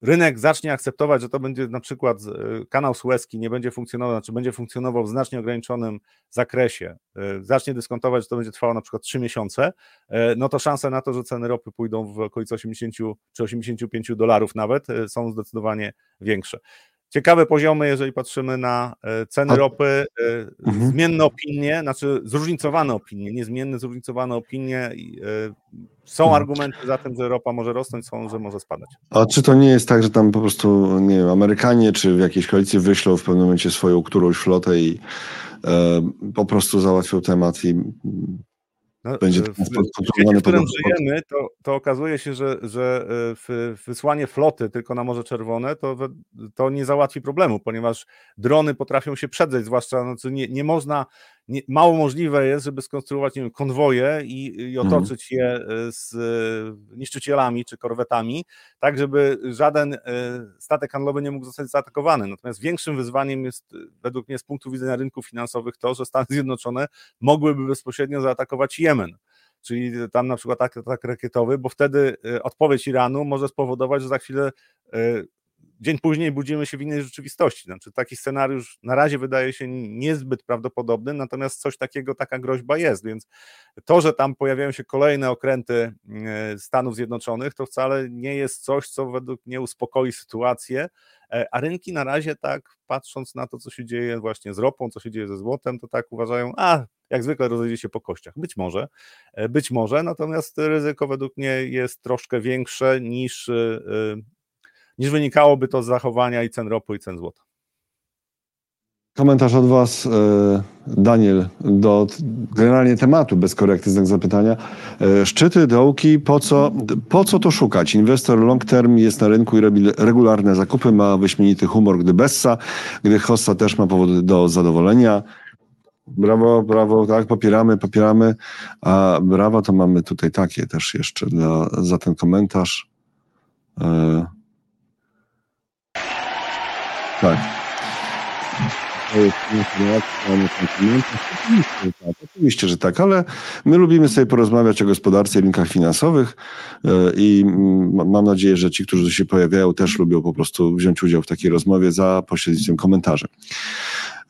rynek zacznie akceptować, że to będzie na przykład e, kanał Suezki nie będzie funkcjonował, znaczy będzie funkcjonował w znacznie ograniczonym zakresie, e, zacznie dyskontować, że to będzie trwało na przykład 3 miesiące, e, no to szanse na to, że ceny ropy pójdą w okolicy 80 czy 85 dolarów nawet są zdecydowanie większe. Ciekawe poziomy, jeżeli patrzymy na ceny ropy, mhm. zmienne opinie, znaczy zróżnicowane opinie, niezmienne, zróżnicowane opinie są mhm. argumenty za tym, że ropa może rosnąć, są, że może spadać. A czy to nie jest tak, że tam po prostu, nie wiem, Amerykanie czy w jakiejś koalicji wyślą w pewnym momencie swoją którąś flotę i e, po prostu załatwią temat i no, będzie w, w świecie, w którym żyjemy, to, to okazuje się, że, że e, wysłanie floty tylko na Morze Czerwone to, to nie załatwi problemu, ponieważ drony potrafią się przedrzeć, zwłaszcza znaczy nie, nie można nie, mało możliwe jest, żeby skonstruować nie wiem, konwoje i, i mhm. otoczyć je e, z e, niszczycielami czy korwetami, tak żeby żaden e, statek handlowy nie mógł zostać zaatakowany. Natomiast większym wyzwaniem jest według mnie z punktu widzenia rynków finansowych to, że Stany Zjednoczone mogłyby bezpośrednio zaatakować Jemen czyli tam na przykład atak, atak rakietowy, bo wtedy odpowiedź Iranu może spowodować, że za chwilę dzień później budzimy się w innej rzeczywistości. Znaczy, taki scenariusz na razie wydaje się niezbyt prawdopodobny, natomiast coś takiego, taka groźba jest, więc to, że tam pojawiają się kolejne okręty e, Stanów Zjednoczonych, to wcale nie jest coś, co według mnie uspokoi sytuację a rynki na razie tak patrząc na to, co się dzieje właśnie z ropą, co się dzieje ze złotem, to tak uważają, a jak zwykle rozejdzie się po kościach. Być może, być może, natomiast ryzyko według mnie jest troszkę większe niż, niż wynikałoby to z zachowania i cen ropy i cen złota. Komentarz od Was, e, Daniel, do generalnie tematu bez korekty, znak zapytania. E, szczyty, dołki, po co, po co to szukać? Inwestor long term jest na rynku i robi regularne zakupy, ma wyśmienity humor, gdy Bessa, gdy Hossa też ma powody do zadowolenia. Brawo, brawo, tak, popieramy, popieramy. A brawa to mamy tutaj takie też jeszcze dla, za ten komentarz. E, tak. Oczywiście, że tak, ale my lubimy sobie porozmawiać o gospodarce i rynkach finansowych e, i mam nadzieję, że ci, którzy się pojawiają, też lubią po prostu wziąć udział w takiej rozmowie za pośrednictwem komentarzy.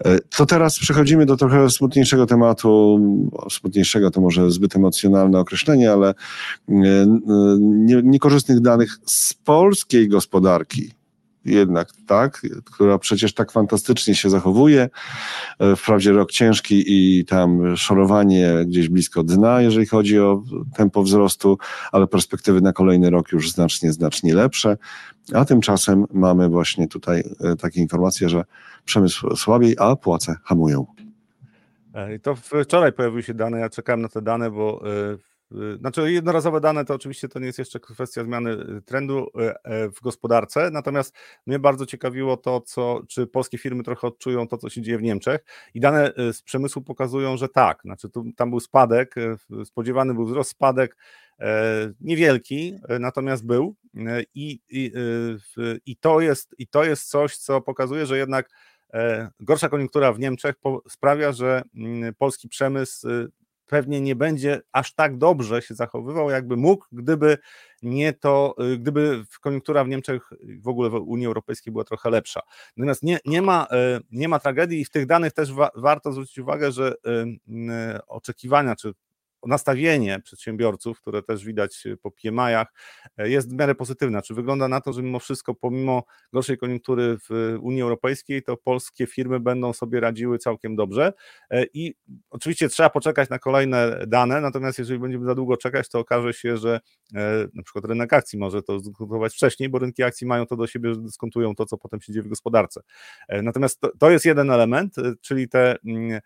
E, to teraz przechodzimy do trochę smutniejszego tematu. Smutniejszego to może zbyt emocjonalne określenie, ale e, niekorzystnych danych z polskiej gospodarki jednak, tak, która przecież tak fantastycznie się zachowuje. E, wprawdzie rok ciężki i tam szorowanie gdzieś blisko dna, jeżeli chodzi o tempo wzrostu, ale perspektywy na kolejny rok już znacznie, znacznie lepsze. A tymczasem mamy właśnie tutaj e, takie informacje, że przemysł słabiej, a płace hamują. E, to wczoraj pojawiły się dane, ja czekałem na te dane, bo znaczy, jednorazowe dane to oczywiście to nie jest jeszcze kwestia zmiany y, trendu y, e, w gospodarce, natomiast mnie bardzo ciekawiło to, co, czy polskie firmy trochę odczują to, co się dzieje w Niemczech. I dane z przemysłu pokazują, że tak. Znaczy, tu, tam był spadek, spodziewany był wzrost, spadek e, niewielki, natomiast był. I, i, i, to jest, I to jest coś, co pokazuje, że jednak e, gorsza koniunktura w Niemczech sprawia, że mm, polski przemysł pewnie nie będzie aż tak dobrze się zachowywał, jakby mógł, gdyby nie to, y, gdyby koniunktura w Niemczech, w ogóle w Unii Europejskiej była trochę lepsza. Natomiast nie, nie, ma, y, nie ma tragedii i w tych danych też wa warto zwrócić uwagę, że y, oczekiwania czy nastawienie przedsiębiorców, które też widać po PMI-ach, e, jest w miarę pozytywne. Czy wygląda na to, że mimo wszystko, pomimo gorszej koniunktury w Unii Europejskiej, to polskie firmy będą sobie radziły całkiem dobrze. E, I oczywiście trzeba poczekać na kolejne dane, natomiast jeżeli będziemy za długo czekać, to okaże się, że e, na przykład rynek akcji może to zdyskontować wcześniej, bo rynki akcji mają to do siebie, że dyskontują to, co potem się dzieje w gospodarce. Natomiast to, to jest jeden element, czyli te mm,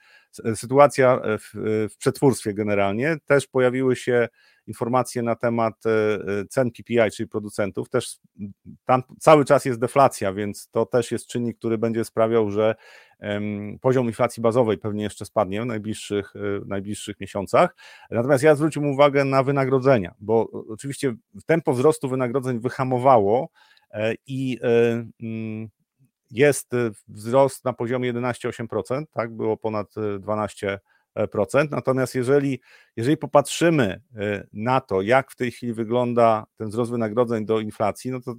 sytuacja w, w przetwórstwie generalnie. Też pojawiły się informacje na temat e, e, cen PPI, czyli producentów. Też tam cały czas jest deflacja, więc to też jest czynnik, który będzie sprawiał, że poziom inflacji bazowej pewnie jeszcze spadnie w najbliższych, e, w najbliższych miesiącach. Natomiast ja zwróciłbym uwagę na wynagrodzenia, bo oczywiście tempo wzrostu wynagrodzeń wyhamowało i mm, jest y, wzrost na poziomie 11,8%, tak, było ponad 12%. Y, Natomiast jeżeli, jeżeli popatrzymy y, na to, jak w tej chwili wygląda ten wzrost wynagrodzeń do inflacji, no to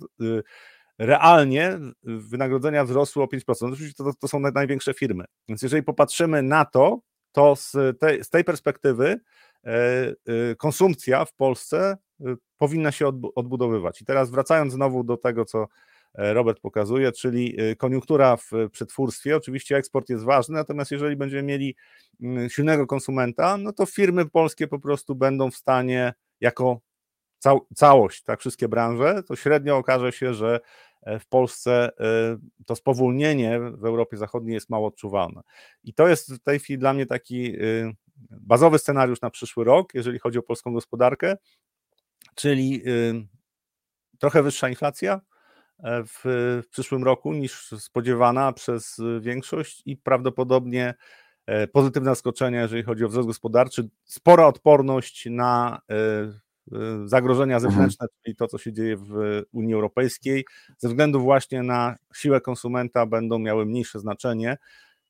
realnie wynagrodzenia wzrosły o 5%. Oczywiście to, to są największe firmy. Więc jeżeli popatrzymy na to, to z tej, z tej perspektywy konsumpcja w Polsce powinna się odbudowywać. I teraz wracając znowu do tego, co E, Robert pokazuje, czyli e, koniunktura w przetwórstwie. Oczywiście eksport jest ważny, natomiast jeżeli będziemy mieli mm, silnego konsumenta, no to firmy polskie po prostu będą w stanie jako cał całość, tak, wszystkie branże, to średnio okaże się, że e, w Polsce to spowolnienie w Europie Zachodniej jest mało odczuwalne. I to jest w tej chwili dla mnie taki bazowy scenariusz na przyszły rok, jeżeli chodzi o polską gospodarkę, czyli trochę wyższa inflacja, E, w, w przyszłym roku niż spodziewana przez większość i prawdopodobnie e, pozytywne zaskoczenia, jeżeli chodzi o wzrost gospodarczy, spora odporność na e, zagrożenia mhm. zewnętrzne, czyli to, co się dzieje w Unii Europejskiej, ze względu właśnie na siłę konsumenta będą miały mniejsze znaczenie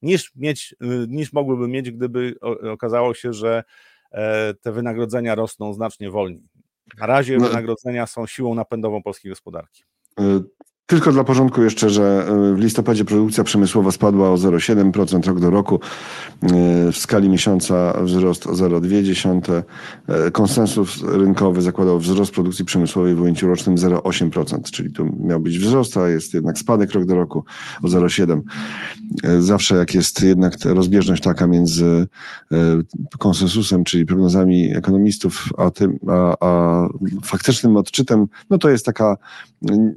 niż, mieć, niż mogłyby mieć, gdyby okazało się, że te wynagrodzenia rosną znacznie wolniej. Na razie no. wynagrodzenia są siłą napędową polskiej gospodarki. 呃，Tylko dla porządku jeszcze, że w listopadzie produkcja przemysłowa spadła o 0,7% rok do roku. W skali miesiąca wzrost o 0,2. Konsensus rynkowy zakładał wzrost produkcji przemysłowej w ujęciu rocznym 0,8%, czyli tu miał być wzrost, a jest jednak spadek rok do roku o 0,7. Zawsze jak jest jednak rozbieżność taka między konsensusem, czyli prognozami ekonomistów, a tym, a, a faktycznym odczytem, no to jest taka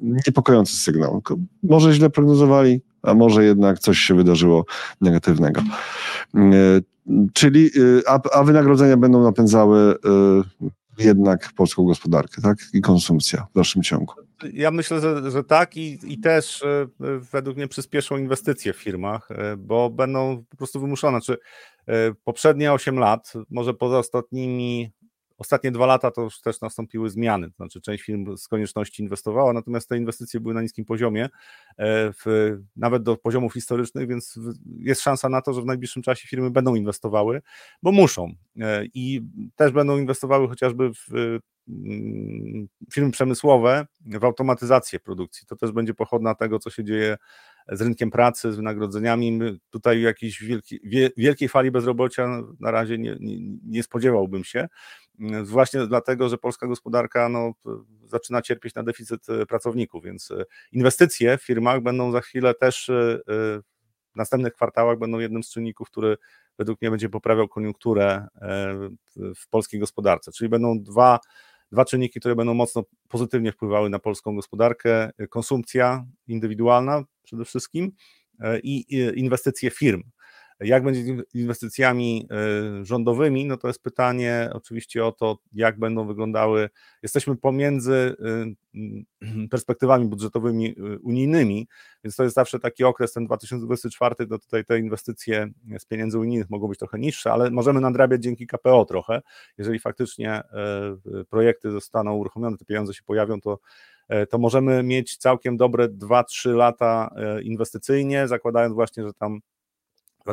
niepokojąca sygnał. Może źle prognozowali, a może jednak coś się wydarzyło negatywnego. E, czyli, e, a, a wynagrodzenia będą napędzały e, jednak polską gospodarkę, tak? I konsumpcja w dalszym ciągu. Ja myślę, że, że tak i, i też według mnie przyspieszą inwestycje w firmach, bo będą po prostu wymuszone. Czy poprzednie 8 lat, może poza ostatnimi Ostatnie dwa lata to już też nastąpiły zmiany, to znaczy część firm z konieczności inwestowała, natomiast te inwestycje były na niskim poziomie, e, w, nawet do poziomów historycznych, więc jest szansa na to, że w najbliższym czasie firmy będą inwestowały, bo muszą e, i też będą inwestowały chociażby w mm, firmy przemysłowe, w automatyzację produkcji. To też będzie pochodna tego, co się dzieje z rynkiem pracy, z wynagrodzeniami. Tutaj jakiejś wielki, wielkiej fali bezrobocia na razie nie, nie, nie spodziewałbym się. Właśnie dlatego, że polska gospodarka no, zaczyna cierpieć na deficyt e, pracowników, więc e, inwestycje w firmach będą za chwilę też e, w następnych kwartałach będą jednym z czynników, który według mnie będzie poprawiał koniunkturę w polskiej gospodarce. Czyli będą dwa, dwa czynniki, które będą mocno pozytywnie wpływały na polską gospodarkę: konsumpcja indywidualna przede wszystkim i inwestycje firm. Jak będzie inwestycjami e, rządowymi, no to jest pytanie oczywiście o to, jak będą wyglądały. Jesteśmy pomiędzy e, perspektywami budżetowymi unijnymi, więc to jest zawsze taki okres, ten 2024, to tutaj te inwestycje z pieniędzy unijnych mogą być trochę niższe, ale możemy nadrabiać dzięki KPO trochę. Jeżeli faktycznie projekty zostaną uruchomione, te pieniądze się pojawią, to to możemy mieć całkiem dobre 2-3 lata inwestycyjnie, zakładając właśnie, że tam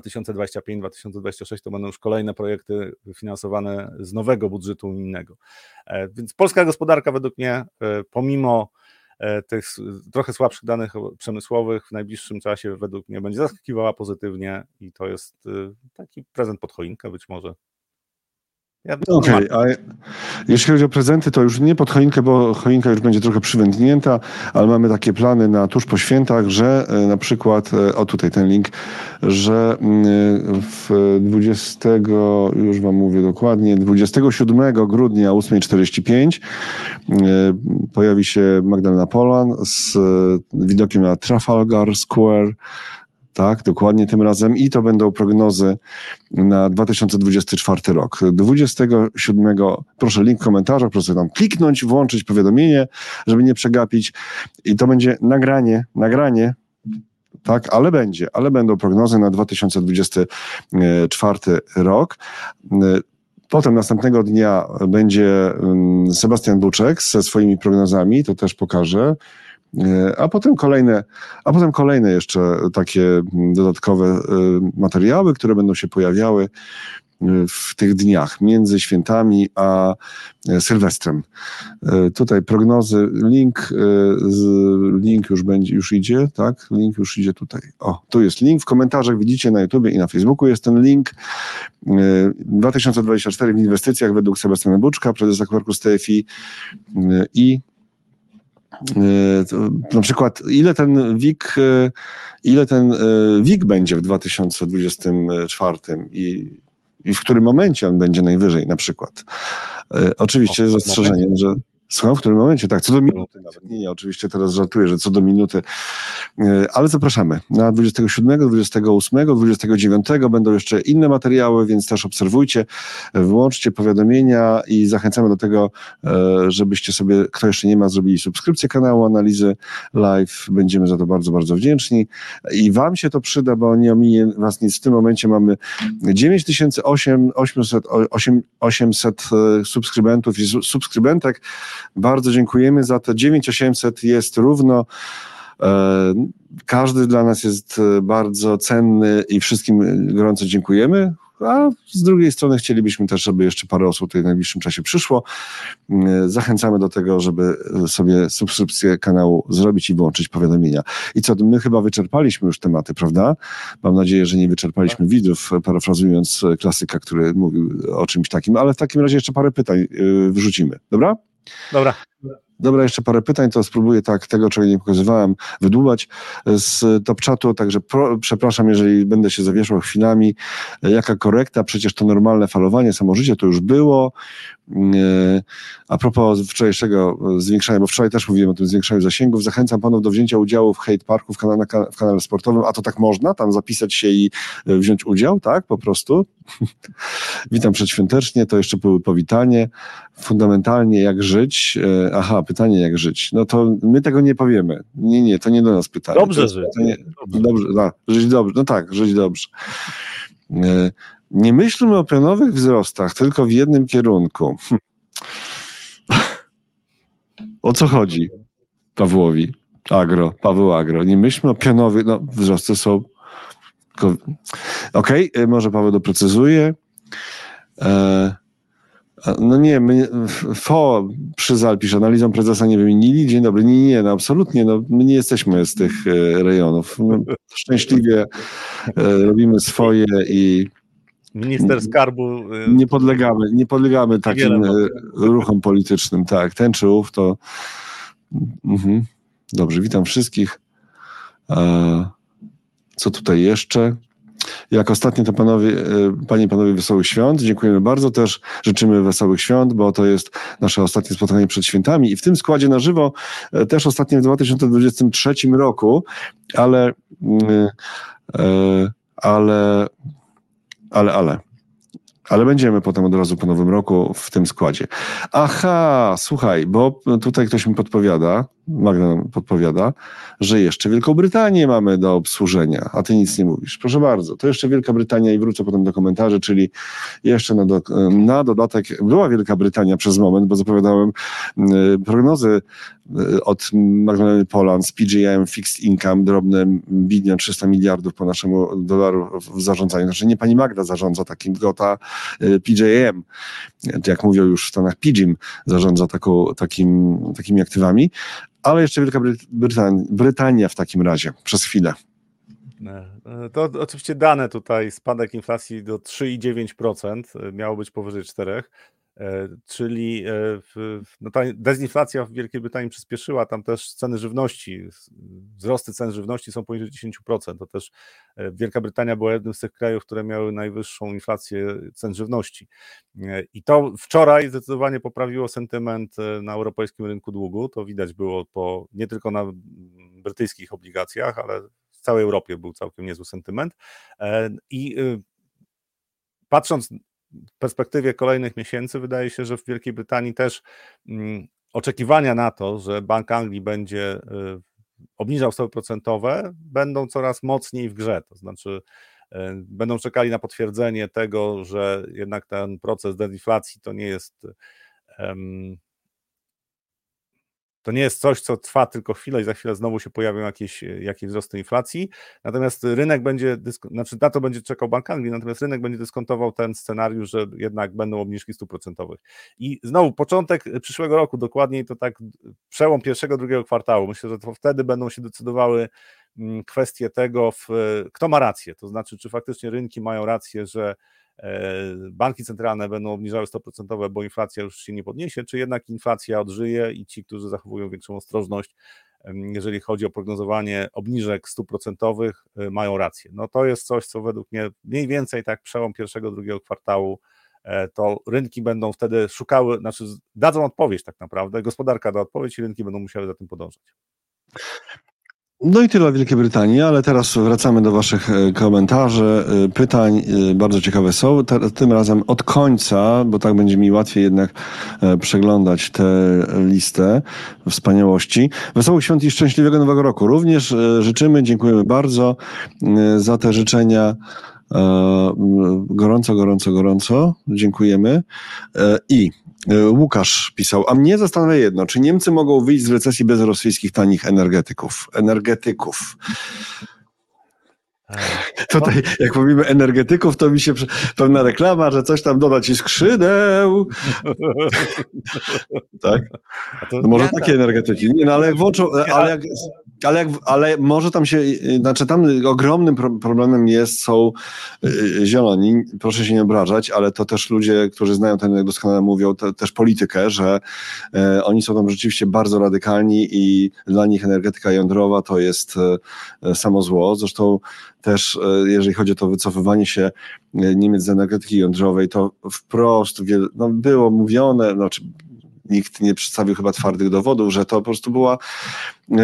2025-2026 to będą już kolejne projekty finansowane z nowego budżetu unijnego. E, więc polska gospodarka według mnie, e, pomimo e, tych trochę słabszych danych przemysłowych w najbliższym czasie według mnie będzie zaskakiwała pozytywnie i to jest taki prezent pod choinkę być może ja Okej, okay, a jeśli chodzi o prezenty, to już nie pod choinkę, bo choinka już będzie trochę przywędnięta, ale mamy takie plany na tuż po świętach, że e, na przykład, e, o tutaj ten link, że mm, w 20, już wam mówię dokładnie, 27 grudnia o 8.45 e, pojawi się Magdalena Polan z widokiem na Trafalgar Square tak, dokładnie tym razem i to będą prognozy na 2024 rok. 27, proszę link w komentarzach, proszę tam kliknąć, włączyć powiadomienie, żeby nie przegapić i to będzie nagranie, nagranie tak, ale będzie, ale będą prognozy na 2024 rok. Potem następnego dnia będzie mm, Sebastian Buczek ze swoimi prognozami, to też pokażę. E, a potem kolejne, a potem kolejne jeszcze takie dodatkowe e, materiały, które będą się pojawiały e, w tych dniach między świętami a Sylwestrem. Tutaj prognozy, link, link już będzie, już idzie, tak? Link już idzie tutaj. O, tu jest link. W komentarzach widzicie na YouTubie i na Facebooku jest ten link. 2024 w inwestycjach według Sebastiana Buczka, prezesa Quarkus TFI i na przykład, ile ten WIG, e, ile ten e, WIG będzie w 2024 i, i w którym momencie on będzie najwyżej, na przykład. Oczywiście z zastrzeżeniem, że Słucham, w którym momencie? Tak, co do minuty nawet. Nie, nie, oczywiście teraz żartuję, że co do minuty. E, ale zapraszamy. Na 27, 28, 29 będą jeszcze inne materiały, więc też obserwujcie, wyłączcie powiadomienia i zachęcamy do tego, e, żebyście sobie, kto jeszcze nie ma, zrobili subskrypcję kanału Analizy Live. Będziemy za to bardzo, bardzo wdzięczni. I Wam się to przyda, bo nie ominie Was nic. W tym momencie mamy 9800 800 e, subskrybentów i subskrybentek. Bardzo dziękujemy za to. 9800 jest równo. E, każdy dla nas jest e, bardzo cenny i wszystkim gorąco dziękujemy. a z drugiej strony chcielibyśmy też, żeby jeszcze parę osób tutaj w najbliższym czasie przyszło. Zachęcamy do tego, żeby sobie subskrypcję kanału zrobić i wyłączyć powiadomienia. I co, my chyba wyczerpaliśmy już tematy, prawda? Mam nadzieję, że nie wyczerpaliśmy widzów, parafrazując klasyka, który mówił o czymś takim, ale w takim razie jeszcze parę pytań wrzucimy, dobra? Dobra. Dobra, jeszcze parę pytań, to spróbuję tak tego, czego nie pokazywałem, wydłubać z top czatu, także pro, przepraszam, jeżeli będę się zawieszał chwilami. Jaka korekta? Przecież to normalne falowanie, samożycie to już było. E, a propos wczorajszego zwiększania, bo wczoraj też mówiłem o tym zwiększaniu zasięgów, zachęcam panów do wzięcia udziału w Hate Parku w kanale, w kanale sportowym, a to tak można, tam zapisać się i e, wziąć udział, tak, po prostu. [laughs] Witam przedświątecznie, to jeszcze było powitanie. Fundamentalnie jak żyć? E, aha, pytanie jak żyć. No to my tego nie powiemy. Nie, nie, to nie do nas pytanie. Dobrze żyć. Pytanie, dobrze, dobrze no, żyć dobrze. No tak, żyć dobrze. Nie myślmy o pionowych wzrostach, tylko w jednym kierunku. [laughs] O co chodzi Pawłowi? Agro, Paweł Agro. Nie myślmy o pionowych, no wzrosty są... Okej, okay, może Paweł doprecyzuje. E, no nie, my, FO przy Zalpisz analizą prezesa nie wymienili. Dzień dobry. Nie, nie, no absolutnie. No, my nie jesteśmy z tych e, rejonów. My szczęśliwie e, robimy swoje i Minister skarbu. Nie podlegamy, nie podlegamy takim ruchom politycznym. Tak, ten czy ów to. Mhm. Dobrze, witam wszystkich. Co tutaj jeszcze? Jak ostatnio to panowie, y, panie i panowie wesołych świąt. Dziękujemy bardzo. Też życzymy wesołych świąt, bo to jest nasze ostatnie spotkanie przed świętami i w tym składzie na żywo też ostatnio w 2023 roku, ale ale ale, ale. Ale będziemy potem od razu po nowym roku w tym składzie. Aha, słuchaj, bo tutaj ktoś mi podpowiada, Magda podpowiada, że jeszcze Wielką Brytanię mamy do obsłużenia, a ty nic nie mówisz. Proszę bardzo, to jeszcze Wielka Brytania i wrócę potem do komentarzy, czyli jeszcze na, do, na dodatek była Wielka Brytania przez moment, bo zapowiadałem y, prognozy od Magdaleny Poland z PGM Fixed Income, drobne bilion 300 miliardów po naszemu dolaru w zarządzaniu. Znaczy nie pani Magda zarządza takim, tylko ta y, PJM, jak mówią już w Stanach, PGIM zarządza taką, takim, takimi aktywami, ale jeszcze Wielka Brytania, Brytania w takim razie przez chwilę. E, to oczywiście dane tutaj, spadek inflacji do 3,9%, e, miało być powyżej 4%. E, czyli e, no ta dezinflacja w Wielkiej Brytanii przyspieszyła, tam też ceny żywności, wzrosty cen żywności są poniżej 10%. To też e, Wielka Brytania była jednym z tych krajów, które miały najwyższą inflację cen żywności. I to wczoraj zdecydowanie poprawiło sentyment na europejskim rynku długu. To widać było po, nie tylko na brytyjskich obligacjach, ale w całej Europie był całkiem niezły sentyment. I patrząc w perspektywie kolejnych miesięcy wydaje się, że w Wielkiej Brytanii też mm, oczekiwania na to, że Bank Anglii będzie y, obniżał stopy procentowe, będą coraz mocniej w grze. To znaczy, y, będą czekali na potwierdzenie tego, że jednak ten proces dezinflacji to nie jest to nie jest coś, co trwa tylko chwilę i za chwilę znowu się pojawią jakieś, jakieś wzrosty inflacji. Natomiast rynek będzie, znaczy na to będzie czekał Bank Anglii, natomiast rynek będzie dyskontował ten scenariusz, że jednak będą obniżki stóp procentowych. I znowu początek przyszłego roku, dokładniej to tak przełom pierwszego, drugiego kwartału. Myślę, że to wtedy będą się decydowały mm, kwestie tego, w, kto ma rację. To znaczy, czy faktycznie rynki mają rację, że E, banki centralne będą obniżały stopy procentowe, bo inflacja już się nie podniesie, czy jednak inflacja odżyje i ci, którzy zachowują większą ostrożność, jeżeli chodzi o prognozowanie obniżek stóp procentowych, e, mają rację. No to jest coś, co według mnie mniej więcej tak przełom pierwszego, drugiego kwartału e, to rynki będą wtedy szukały, znaczy dadzą odpowiedź tak naprawdę, gospodarka da odpowiedź i rynki będą musiały za tym podążać. No i tyle o Wielkiej Brytanii, ale teraz wracamy do Waszych e, komentarzy, e, pytań. E, bardzo ciekawe są. Tym razem od końca, bo tak będzie mi łatwiej jednak przeglądać tę listę wspaniałości. Wesołych świąt i szczęśliwego nowego roku. Również życzymy, dziękujemy bardzo za te życzenia. Gorąco, gorąco, gorąco. Dziękujemy. I Łukasz pisał, a mnie zastanawia jedno, czy Niemcy mogą wyjść z recesji bez rosyjskich tanich energetyków? Energetyków. Tutaj, jak mówimy energetyków, to mi się pewna reklama, że coś tam dodać i skrzydeł. [laughs] tak? No może takie energetyki. Nie, no ale włączą, ale jak, ale, jak, ale może tam się, znaczy tam ogromnym problemem jest, są y, y, zieloni, proszę się nie obrażać, ale to też ludzie, którzy znają ten jak doskonale mówią, to, też politykę, że e, oni są tam rzeczywiście bardzo radykalni i dla nich energetyka jądrowa to jest e, samo zło. Zresztą też, e, jeżeli chodzi o to wycofywanie się Niemiec z energetyki jądrowej, to wprost no, było mówione, znaczy nikt nie przedstawił chyba twardych dowodów, że to po prostu była e,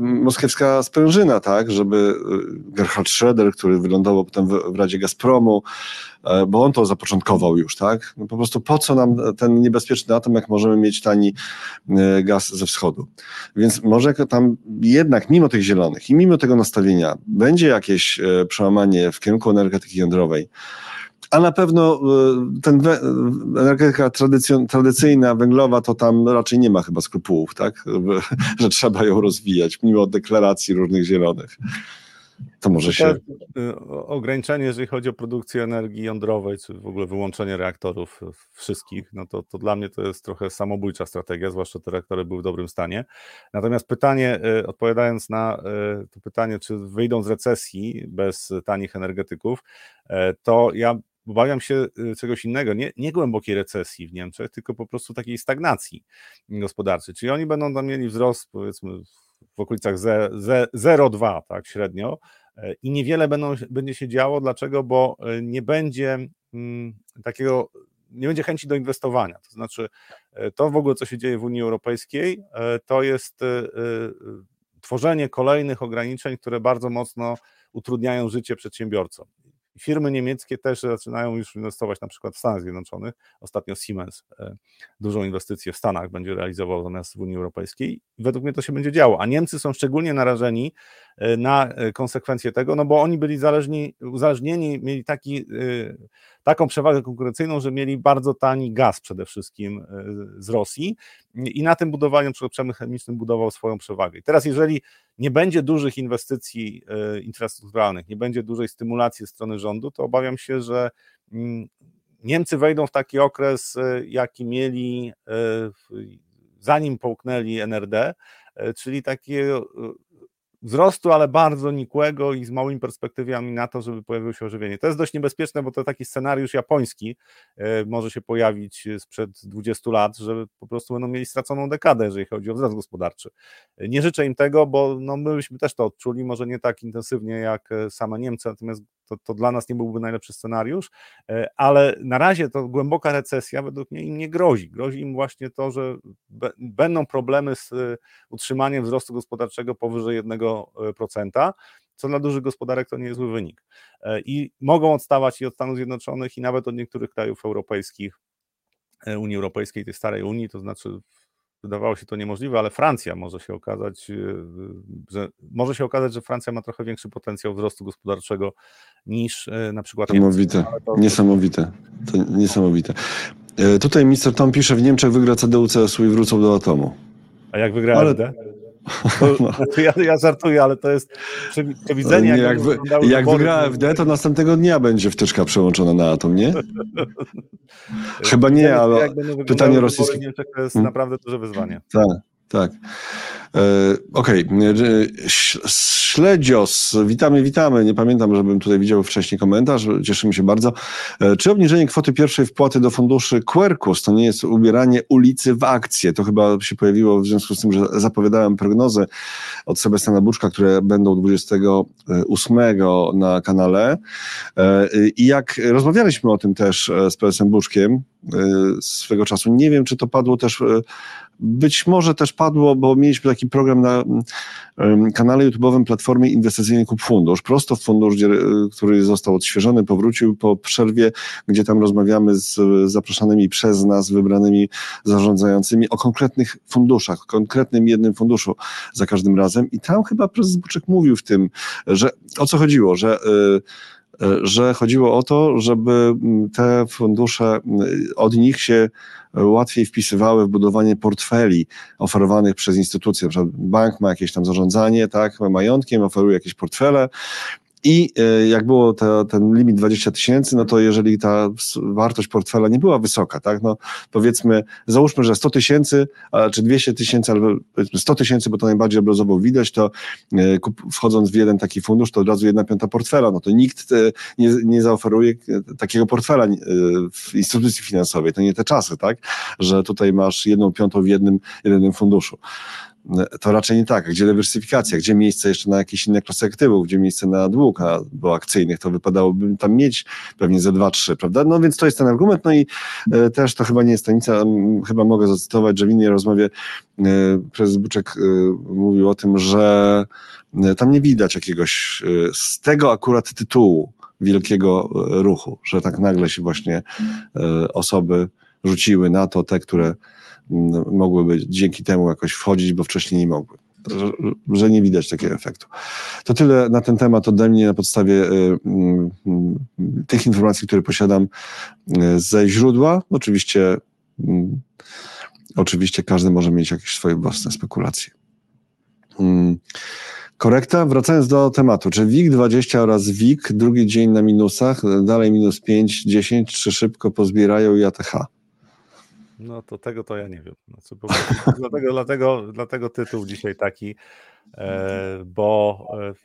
moskiewska sprężyna, tak, żeby e, Gerhard Schroeder, który wylądował potem w, w Radzie Gazpromu, e, bo on to zapoczątkował już, tak, no po prostu po co nam ten niebezpieczny atom, jak możemy mieć tani e, gaz ze wschodu. Więc może tam jednak mimo tych zielonych i mimo tego nastawienia będzie jakieś e, przełamanie w kierunku energetyki jądrowej, a na pewno e, ten energetyka tradycyjna, węglowa, to tam raczej nie ma chyba skrupułów, tak? [laughs] że trzeba ją rozwijać, mimo deklaracji różnych zielonych. To może się. Y, ograniczenie, jeżeli chodzi o produkcję energii jądrowej, czy w ogóle wyłączenie reaktorów wszystkich, no to, to dla mnie to jest trochę samobójcza strategia, zwłaszcza te reaktory były w dobrym stanie. Natomiast pytanie, odpowiadając na to pytanie, czy wyjdą z recesji bez tanich energetyków, to ja obawiam się y, czegoś innego, nie, nie głębokiej recesji w Niemczech, tylko po prostu takiej stagnacji gospodarczej. Czyli oni będą tam mieli wzrost powiedzmy w okolicach 0,2 tak średnio e, i niewiele będą, będzie się działo. Dlaczego? Bo e, nie będzie mm, takiego nie będzie chęci do inwestowania. To znaczy, e, to w ogóle, co się dzieje w Unii Europejskiej, to jest tworzenie kolejnych ograniczeń, które bardzo mocno utrudniają życie przedsiębiorcom. Firmy niemieckie też zaczynają już inwestować na przykład w Stanach Zjednoczonych. Ostatnio Siemens e, dużą inwestycję w Stanach będzie realizował zamiast w Unii Europejskiej. Według mnie to się będzie działo, a Niemcy są szczególnie narażeni e, na e, konsekwencje tego, no bo oni byli zależni, uzależnieni, mieli taki taką przewagę konkurencyjną, że mieli bardzo tani gaz przede wszystkim e, z Rosji i na tym budowaniu, przemysł chemiczny budował swoją przewagę. I teraz jeżeli nie będzie dużych inwestycji e, infrastrukturalnych, nie będzie dużej stymulacji ze strony rządu, to obawiam się, że mm, Niemcy wejdą w taki okres, e, jaki mieli zanim połknęli NRD, czyli takie wzrostu, ale bardzo nikłego i z małymi perspektywami na to, żeby pojawiło się ożywienie. To jest dość niebezpieczne, bo to taki scenariusz japoński e, może się pojawić sprzed 20 lat, że po prostu będą mieli straconą dekadę, jeżeli chodzi o wzrost gospodarczy. Nie życzę im tego, bo no, my byśmy też to odczuli, może nie tak intensywnie jak e, same Niemcy, natomiast to, to dla nas nie byłby najlepszy scenariusz, e, ale na razie to głęboka recesja według mnie im nie grozi. Grozi im właśnie to, że będą problemy z utrzymaniem wzrostu gospodarczego powyżej 1%, co dla dużych gospodarek to nie jest zły wynik. E, I mogą odstawać i od Stanów Zjednoczonych, i nawet od niektórych krajów europejskich, e, Unii Europejskiej, tej starej Unii, to znaczy wydawało się to niemożliwe, ale Francja może się okazać, e, że może się okazać, że Francja ma trochę większy potencjał wzrostu gospodarczego niż na przykład Niesamowite, Niemcy. To... niesamowite, to niesamowite. Tutaj minister Tom pisze, w Niemczech wygra CDU, CSU i wrócą do atomu. A jak wygra ale... To, [laughs] no. ja, ja żartuję, ale to jest przewidzenie. Nie, jak, wy, jak wygra AfD, to następnego dnia będzie wtyczka przełączona na atom, nie? [laughs] Chyba nie, ale pytanie rosyjskie. To jest hmm? naprawdę duże wyzwanie. Tak, tak. E, okej, okay. Śledzios, witamy, witamy. Nie pamiętam, żebym tutaj widział wcześniej komentarz, cieszymy się bardzo. E, czy obniżenie kwoty pierwszej wpłaty do funduszy Quercus to nie jest ubieranie ulicy w akcje? To chyba się pojawiło w związku z tym, że zapowiadałem prognozy od Sebastiana Buczka, które będą 28 na kanale. E, I jak rozmawialiśmy o tym też z PSM Buczkiem swego czasu, nie wiem, czy to padło też być może też padło, bo mieliśmy taki program na kanale YouTube'owym Platformie Inwestycyjnej Kup Fundusz, prosto fundusz, który został odświeżony, powrócił po przerwie, gdzie tam rozmawiamy z zapraszanymi przez nas, wybranymi zarządzającymi o konkretnych funduszach, konkretnym jednym funduszu za każdym razem. I tam chyba prezes Buczek mówił w tym, że o co chodziło, że y, że chodziło o to, żeby te fundusze, y, od nich się łatwiej wpisywały w budowanie portfeli oferowanych przez instytucje. Na przykład bank ma jakieś tam zarządzanie, tak, majątkiem, oferuje jakieś portfele I e, jak było to, ten limit 20 tysięcy, no to jeżeli ta wartość portfela nie była wysoka, tak, no powiedzmy, załóżmy, że 100 tysięcy, czy 200 tysięcy, albo powiedzmy 100 tysięcy, bo to najbardziej obrazowo widać, to e, wchodząc w jeden taki fundusz, to od razu jedna piąta portfela, no to nikt e, nie, nie zaoferuje takiego portfela w instytucji finansowej, to nie te czasy, tak, że tutaj masz jedną piątą w jednym, jednym funduszu to raczej nie tak. Gdzie dywersyfikacja, gdzie miejsce jeszcze na jakieś inne klasy aktywów, gdzie miejsce na dług, a, bo akcyjnych, to wypadałoby tam mieć pewnie ze dwa, trzy, prawda? No więc to jest ten argument, no i e, też to chyba nie jest tanica, chyba mogę zacytować, że w innej rozmowie e, prezes Buczek e, mówił o tym, że e, tam nie widać jakiegoś e, z tego akurat tytułu wielkiego e, ruchu, że tak nagle się właśnie osoby rzuciły na to, te, które mogłyby dzięki temu jakoś wchodzić, bo wcześniej nie mogły. Że, nie widać takiego efektu. To tyle na ten temat ode mnie na podstawie y, y, tych informacji, które posiadam y, ze źródła. Oczywiście, oczywiście każdy może mieć jakieś swoje własne spekulacje. Y, korekta, wracając do tematu, czy WIG20 oraz WIG drugi dzień na minusach, dalej minus 5, 10, czy szybko pozbierają i ATH? No to tego to ja nie wiem. Znaczy, [laughs] dlatego, dlatego, dlatego tytuł dzisiaj taki, e, bo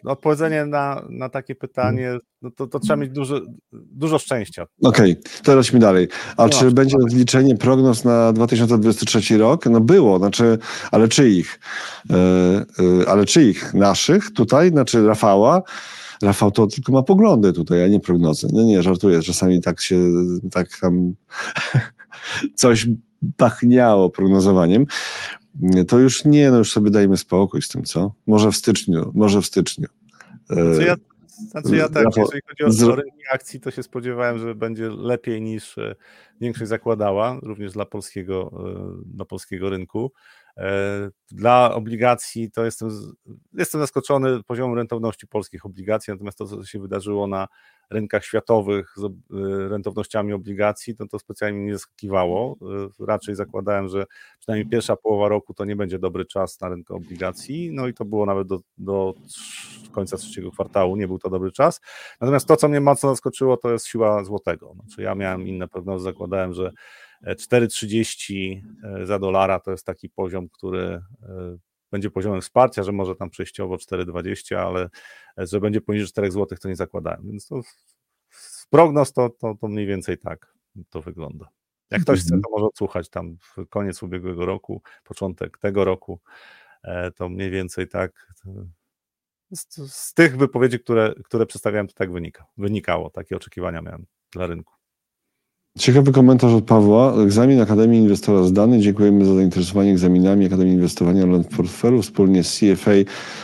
e, odpowiedzenie na, na takie pytanie, no to, to trzeba mieć dużo, dużo szczęścia. Okej, okay, to lecimy dalej. A no, czy będzie rozliczenie prognoz na 2023 rok? No było, znaczy, ale czyich? E, ale czyich? Naszych tutaj? Znaczy Rafała? Rafał to tylko ma poglądy tutaj, a nie prognozy. No nie, żartuję, czasami tak się, tak tam [laughs] coś pachniało prognozowaniem, to już nie, no już sobie dajmy spokój z tym, co? Może w styczniu, może w styczniu. Znaczy ja, znaczy ja tak, jeżeli chodzi o, rynki akcji, to się spodziewałem, że będzie lepiej niż e, większość zakładała, również dla polskiego, e, dla polskiego rynku. E, dla obligacji to jestem, jestem zaskoczony poziomem rentowności polskich obligacji, natomiast to, co się wydarzyło na rynkach światowych z y, rentownościami obligacji, to to specjalnie nie zaskakiwało. Y, raczej zakładałem, że przynajmniej pierwsza połowa roku to nie będzie dobry czas na rynku obligacji, no i to było nawet do, do końca trzeciego kwartału, nie był to dobry czas. Natomiast to, co mnie mocno zaskoczyło, to jest siła złotego. Znaczy ja miałem inne prognozy, zakładałem, że 4,30 e, za dolara to jest taki poziom, który e, będzie poziomem wsparcia, że może tam przejściowo 4,20, ale że będzie poniżej 4 zł, to nie zakładałem. Więc to z prognoz to, to, to mniej więcej tak to wygląda. Jak ktoś chce, mhm. to może odsłuchać tam w koniec ubiegłego roku, początek tego roku, e, to mniej więcej tak z, z tych wypowiedzi, które, które przedstawiałem, to tak wynika, wynikało, takie oczekiwania miałem dla rynku. Ciekawy komentarz od Pawła. Egzamin Akademii Inwestora zdany. Dziękujemy za zainteresowanie egzaminami Akademii Inwestowania w portfelu wspólnie z CFA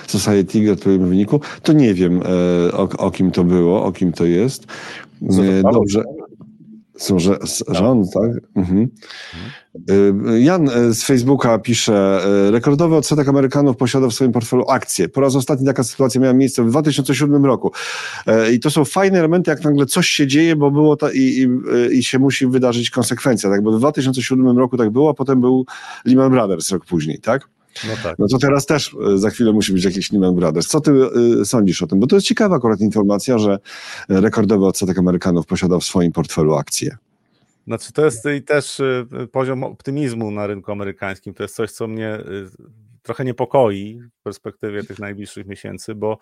Society. Gratulujemy wyniku. To nie wiem e, o, o, kim to było, o kim to jest. E, dobrze. Są, że, że on, tak? Mhm. Y, Jan y, z Facebooka pisze, y, rekordowy odsetek Amerykanów posiada w swoim portfelu akcje. Po raz ostatni taka sytuacja miała miejsce w 2007 roku. I to są fajne elementy, jak nagle coś się dzieje, bo było to i, i, i się musi wydarzyć konsekwencja, tak? Bo w 2007 roku tak było, a potem był Lehman Brothers rok później, tak? No, tak. no to teraz też za chwilę musi być jakiś Lehman Brothers. Co ty y, sądzisz o tym? Bo to jest ciekawa akurat informacja, że rekordowy odsetek Amerykanów posiada w swoim portfelu akcje. Znaczy, to jest i też poziom optymizmu na rynku amerykańskim. To jest coś, co mnie trochę niepokoi w perspektywie tych najbliższych miesięcy, bo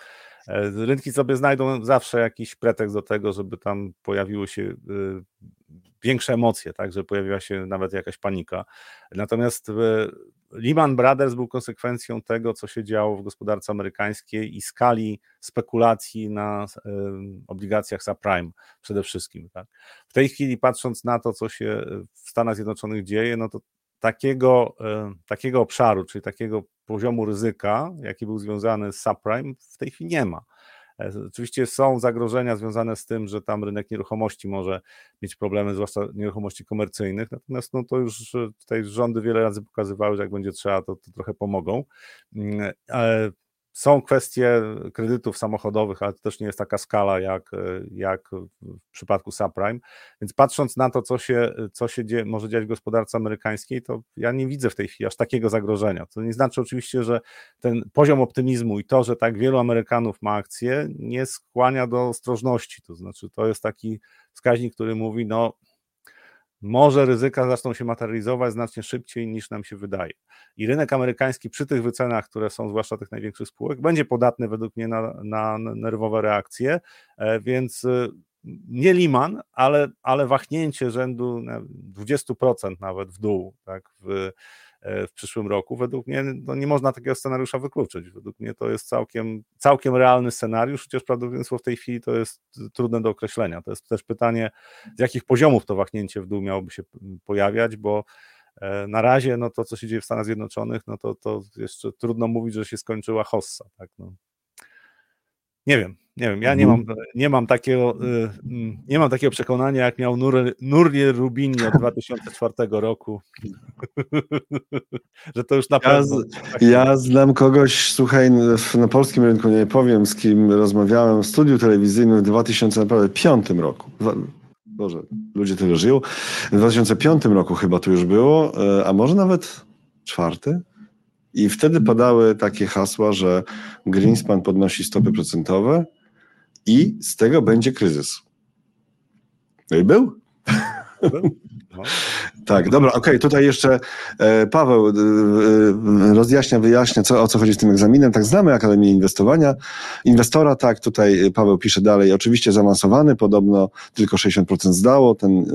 e, rynki sobie znajdą zawsze jakiś pretekst do tego, żeby tam pojawiły się y, większe emocje, tak, że pojawiła się nawet jakaś panika. Natomiast Lehman Brothers był konsekwencją tego, co się działo w gospodarce amerykańskiej i skali spekulacji na obligacjach subprime przede wszystkim. Tak. W tej chwili, patrząc na to, co się w Stanach Zjednoczonych dzieje, no to takiego, takiego obszaru, czyli takiego poziomu ryzyka, jaki był związany z subprime, w tej chwili nie ma. E, oczywiście są zagrożenia związane z tym, że tam rynek nieruchomości może mieć problemy, zwłaszcza nieruchomości komercyjnych, natomiast no to już tutaj rządy wiele razy pokazywały, że jak będzie trzeba, to, to trochę pomogą. Są kwestie kredytów samochodowych, ale to też nie jest taka skala jak, jak w przypadku subprime. Więc patrząc na to, co się, co się dzieje, może dziać w gospodarce amerykańskiej, to ja nie widzę w tej chwili aż takiego zagrożenia. To nie znaczy oczywiście, że ten poziom optymizmu i to, że tak wielu Amerykanów ma akcje, nie skłania do ostrożności. To znaczy, to jest taki wskaźnik, który mówi, no może ryzyka zaczną się materializować znacznie szybciej niż nam się wydaje. I rynek amerykański przy tych wycenach, które są zwłaszcza tych największych spółek, będzie podatny według mnie na, na nerwowe reakcje, e, więc e, nie liman, ale, ale wahnięcie rzędu 20% nawet w dół, tak, w, w przyszłym roku. Według mnie no nie można takiego scenariusza wykluczyć. Według mnie to jest całkiem, całkiem realny scenariusz, chociaż prawdopodobieństwo w tej chwili to jest trudne do określenia. To jest też pytanie, z jakich poziomów to wahnięcie w dół miałoby się pojawiać, bo e, na razie no to, co się dzieje w Stanach Zjednoczonych, no to, to jeszcze trudno mówić, że się skończyła hossa. Tak? No. Nie wiem, nie wiem, ja nie mam, mhm. nie mam takiego y, mm, nie mam takiego przekonania, jak miał Nur, Nuriel Rubini od 2004 roku, [laughs] że to już na pewno... Ja, ja znam kogoś, słuchaj, na polskim rynku, nie powiem z kim rozmawiałem w studiu telewizyjnym w 2005 roku. Boże, ludzie tyle żyją. W 2005 roku chyba to już było, e, a może nawet czwarty? I wtedy padały takie hasła, że Greenspan podnosi stopy procentowe i z tego będzie kryzys. No i był. No. Tak, dobra, okej, okay. tutaj jeszcze e, Paweł e, e, rozjaśnia, wyjaśnia, co, o co chodzi z tym egzaminem. Tak, znamy Akademię Inwestowania, inwestora, tak, tutaj Paweł pisze dalej, oczywiście zaawansowany, podobno tylko 60% zdało ten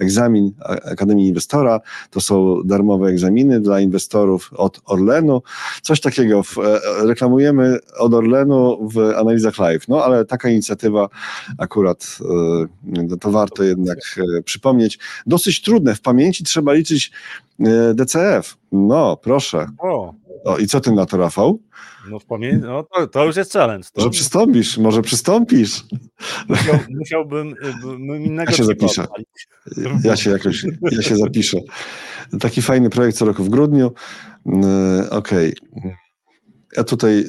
egzamin Akademii Inwestora, to są darmowe egzaminy dla inwestorów od Orlenu, coś takiego w, reklamujemy od Orlenu w analizach live, no ale taka inicjatywa akurat to warto jednak przypomnieć. Dosyć trudne w pamięci trzeba liczyć e, DCF. No, proszę. O. o I co ty na to, Rafał? No w pamięci, no to, to, już jest challenge. To... Może przystąpisz, może przystąpisz. Musiał, musiałbym innego ja się zapiszę. Ja się jakoś, ja się zapiszę. Taki fajny projekt co roku w grudniu. E, okej. Okay. Ja tutaj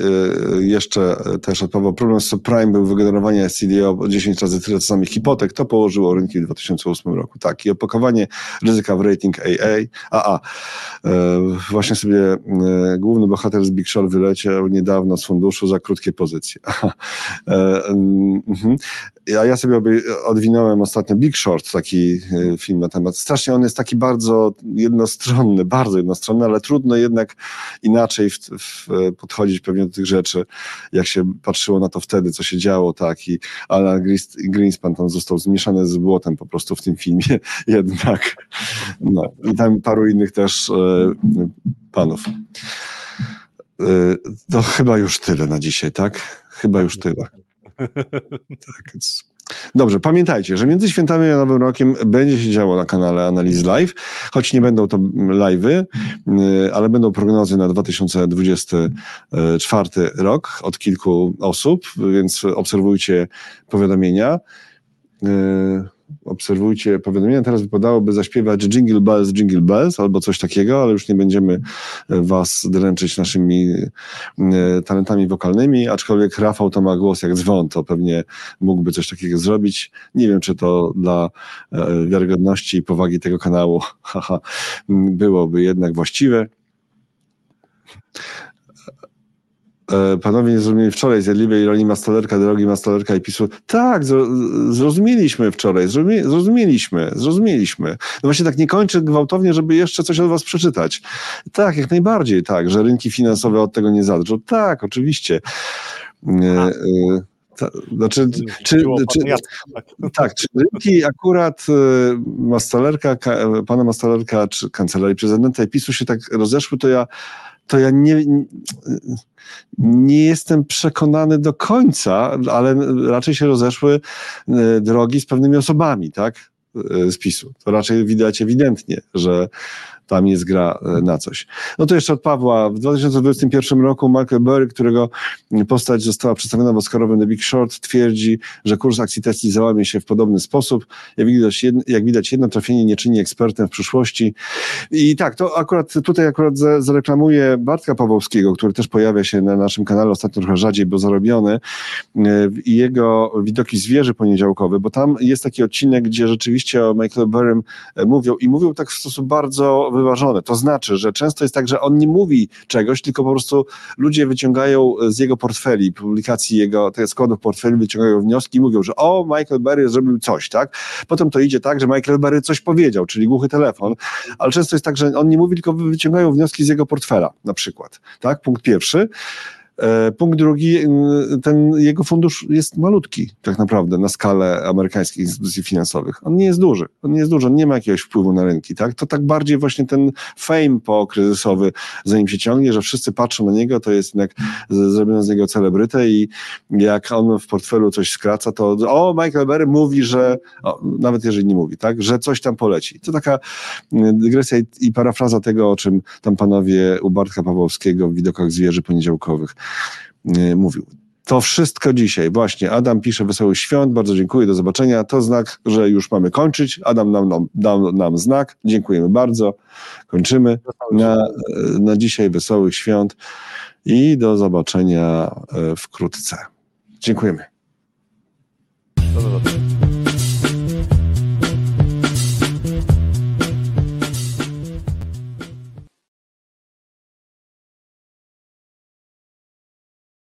y, jeszcze też odpowiem. Problem z subprime był wygenerowanie SCDO o 10 razy tyle co samych hipotek. To położyło rynki w 2008 roku. Tak, i opakowanie ryzyka w rating AA. AA. Właśnie sobie główny bohater z Big Short wyleciał niedawno z funduszu za krótkie pozycje. [laughs] E, mhm. A ja sobie odwinąłem ostatnio Big Short, taki film na temat. Strasznie on jest taki bardzo jednostronny, bardzo jednostronny, ale trudno jednak inaczej w, w, podchodzić pewnie do tych rzeczy, jak się patrzyło na to wtedy, co się działo, tak, i Alan Greenspan tam został zmieszany z błotem po prostu w tym filmie [laughs] jednak. No, i tam paru innych też e, panów. E, to chyba już tyle na dzisiaj, tak? Chyba już tyle. [laughs] Tak, Dobrze, pamiętajcie, że między świętami a Nowym Rokiem będzie się działo na kanale Analiz Live, choć nie będą to live'y, y, ale będą prognozy na 2024 rok od kilku osób, więc obserwujcie powiadomienia. Obserwujcie powiadomienia. Teraz wypadałoby zaśpiewać Jingle Bells, Jingle Bells albo coś takiego, ale już nie będziemy e, was dręczyć naszymi e, talentami wokalnymi, aczkolwiek Rafał to ma głos jak dzwon, to pewnie mógłby coś takiego zrobić. Nie wiem, czy to dla e, wiarygodności i powagi tego kanału [laughs] byłoby jednak właściwe. E, panowie nie zrozumieli wczoraj zjadliwej ironii Mastolerka, drogi Mastolerka i PiSu. Tak, zrozumieliśmy wczoraj, zrozumieliśmy, zrozumieliśmy. No właśnie tak nie kończę gwałtownie, żeby jeszcze coś od was przeczytać. Tak, jak najbardziej tak, że rynki finansowe od tego nie zadrżą. Tak, oczywiście. E, e, ta, znaczy, czy, czy, tak, czy rynki akurat Mastolerka, pana Mastolerka, czy kancelarii prezydenta i PiSu się tak rozeszły, to ja to ja nie, nie jestem przekonany do końca, ale raczej się rozeszły e, drogi z pewnymi osobami, tak? E, z PiSu. To raczej widać ewidentnie, że tam jest gra e, na coś. No to jeszcze od Pawła. W 2021 roku Michael Burry, którego postać została przedstawiona w Oscarowym The Big Short, twierdzi, że kurs akcji Tesla załamie się w podobny sposób. Jak widać, jedno, trafienie nie czyni ekspertem w przyszłości. I tak, to akurat tutaj akurat za- zareklamuję Bartka Pawłowskiego, który też pojawia się na naszym kanale ostatnio trochę rzadziej, bo zarobiony e, i jego widoki zwierzy poniedziałkowe, bo tam jest taki odcinek, gdzie rzeczywiście o Michael Burrym e, mówią i mówią tak w sposób bardzo wyważony. To znaczy, że często jest tak, że on nie mówi czegoś, tylko po prostu ludzie wyciągają z jego portfeli, publikacji jego, tych składów portfeli, wyciągają wnioski i mówią, że o, Michael Burry zrobił coś, tak? Potem to idzie tak, że Michael Burry coś powiedział, czyli głuchy telefon, ale często jest tak, że on nie mówi, tylko wyciągają wnioski z jego portfela, na przykład, tak? Punkt pierwszy. E, Punkt drugi, y, ten jego fundusz jest malutki tak naprawdę na skalę amerykańskich instytucji finansowych. On nie jest duży, on nie jest duży, on nie ma jakiegoś wpływu na rynki, tak? To tak bardziej właśnie ten fame pokryzysowy za nim się ciągnie, że wszyscy patrzą na niego, to jest jednak z- zrobione z niego celebrytę i jak on w portfelu coś skraca, to o, Michael Berry mówi, że, o, nawet jeżeli nie mówi, tak, że coś tam poleci. To taka y, dygresja i, i parafraza tego, o czym tam panowie u Bartka Pawłowskiego w widokach zwierzy poniedziałkowych mówił. To wszystko dzisiaj. Właśnie Adam pisze Wesołych Świąt, bardzo dziękuję, do zobaczenia. To znak, że już mamy kończyć. Adam nam, nam, dał nam znak. Dziękujemy bardzo. Kończymy na, na dzisiaj Wesołych Świąt i do zobaczenia e, wkrótce. Dziękujemy. Do zobaczenia.